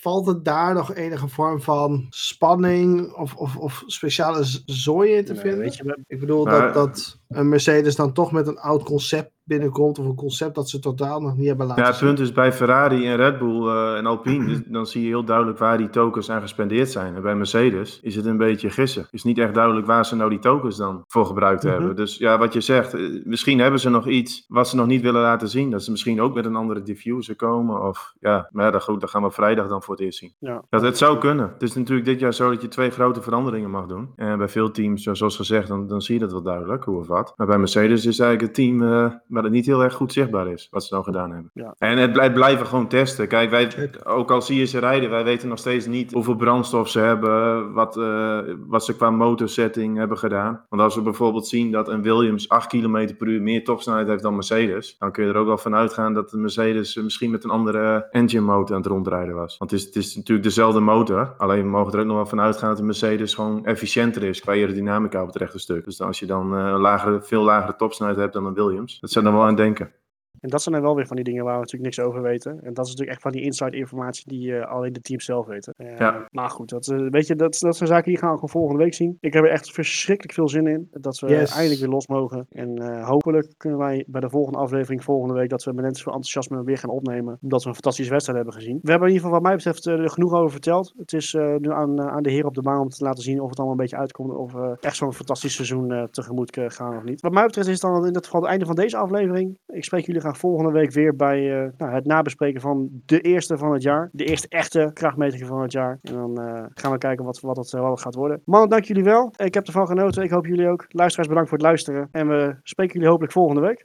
Valt het daar nog enige vorm van spanning of, of, of speciale zooi in te Nee, vinden? weet je, Ik bedoel Nou, dat, dat een Mercedes dan toch met een oud concept binnenkomt. Of een concept dat ze totaal nog niet hebben laten Ja, het zien. punt is bij Ferrari en Red Bull eh, en Alpine, dus dan zie je heel duidelijk waar die tokens aan gespendeerd zijn. En bij Mercedes is het een beetje gissen. is niet echt duidelijk waar ze nou die tokens dan voor gebruikt Mhm. hebben. Dus ja, wat je zegt, eh, misschien hebben ze nog iets wat ze nog niet willen laten zien. Dat ze misschien ook met een andere diffuser komen. Of ja, maar ja, dat, goed, dat gaan we vrijdag dan voor het eerst zien. ja. Dat het zou kunnen. Het is natuurlijk dit jaar zo dat je twee grote veranderingen mag doen. En bij veel teams, zo- zoals gezegd, dan, dan zie je dat wel duidelijk, hoe of wat. Maar bij Mercedes is eigenlijk het team eh, waar het niet heel erg goed zichtbaar is, wat ze nou gedaan hebben. Ja. En het blijft blijven gewoon testen. Kijk, wij, ook al zie je ze rijden, wij weten nog steeds niet hoeveel brandstof ze hebben, wat, eh, wat ze qua motorsetting hebben gedaan. Want als we bijvoorbeeld zien dat een Williams 8 km per uur meer topsnelheid heeft dan Mercedes, dan kun je er ook wel van uitgaan dat de Mercedes misschien met een andere engine motor aan het rondrijden was. Want het is, het is natuurlijk dezelfde motor, alleen we mogen er ook nog wel van uitgaan dat de Mercedes gewoon efficiënter is qua aerodynamica op het rechte stuk. Dus als je dan een veel lagere topsnelheid hebt dan een Williams, dat zou dan wel aan denken. En dat zijn dan wel weer van die dingen waar we natuurlijk niks over weten. En dat is natuurlijk echt van die inside informatie die eh, alleen de teams zelf weten. Eh, Ja. Maar goed, dat, eh, weet je, dat, dat zijn zaken die gaan we gewoon volgende week zien. Ik heb er echt verschrikkelijk veel zin in. Dat we Yes. eindelijk weer los mogen. En eh, hopelijk kunnen wij bij de volgende aflevering volgende week dat we met veel enthousiasme weer gaan opnemen. Omdat we een fantastische wedstrijd hebben gezien. We hebben in ieder geval wat mij betreft er genoeg over verteld. Het is eh, nu aan, aan de heer op de baan om te laten zien of het allemaal een beetje uitkomt. Of we echt zo'n fantastisch seizoen eh, tegemoet gaan of niet. Wat mij betreft is het dan in dit geval het einde van deze aflevering. Ik spreek jullie graag volgende week weer bij eh, nou, het nabespreken van de eerste van het jaar. De eerste echte krachtmeting van het jaar. En dan eh, gaan we kijken wat, wat, het, eh, het gaat worden. Mannen, dank jullie wel. Ik heb ervan genoten. Ik hoop jullie ook. Luisteraars, bedankt voor het luisteren. En we spreken jullie hopelijk volgende week.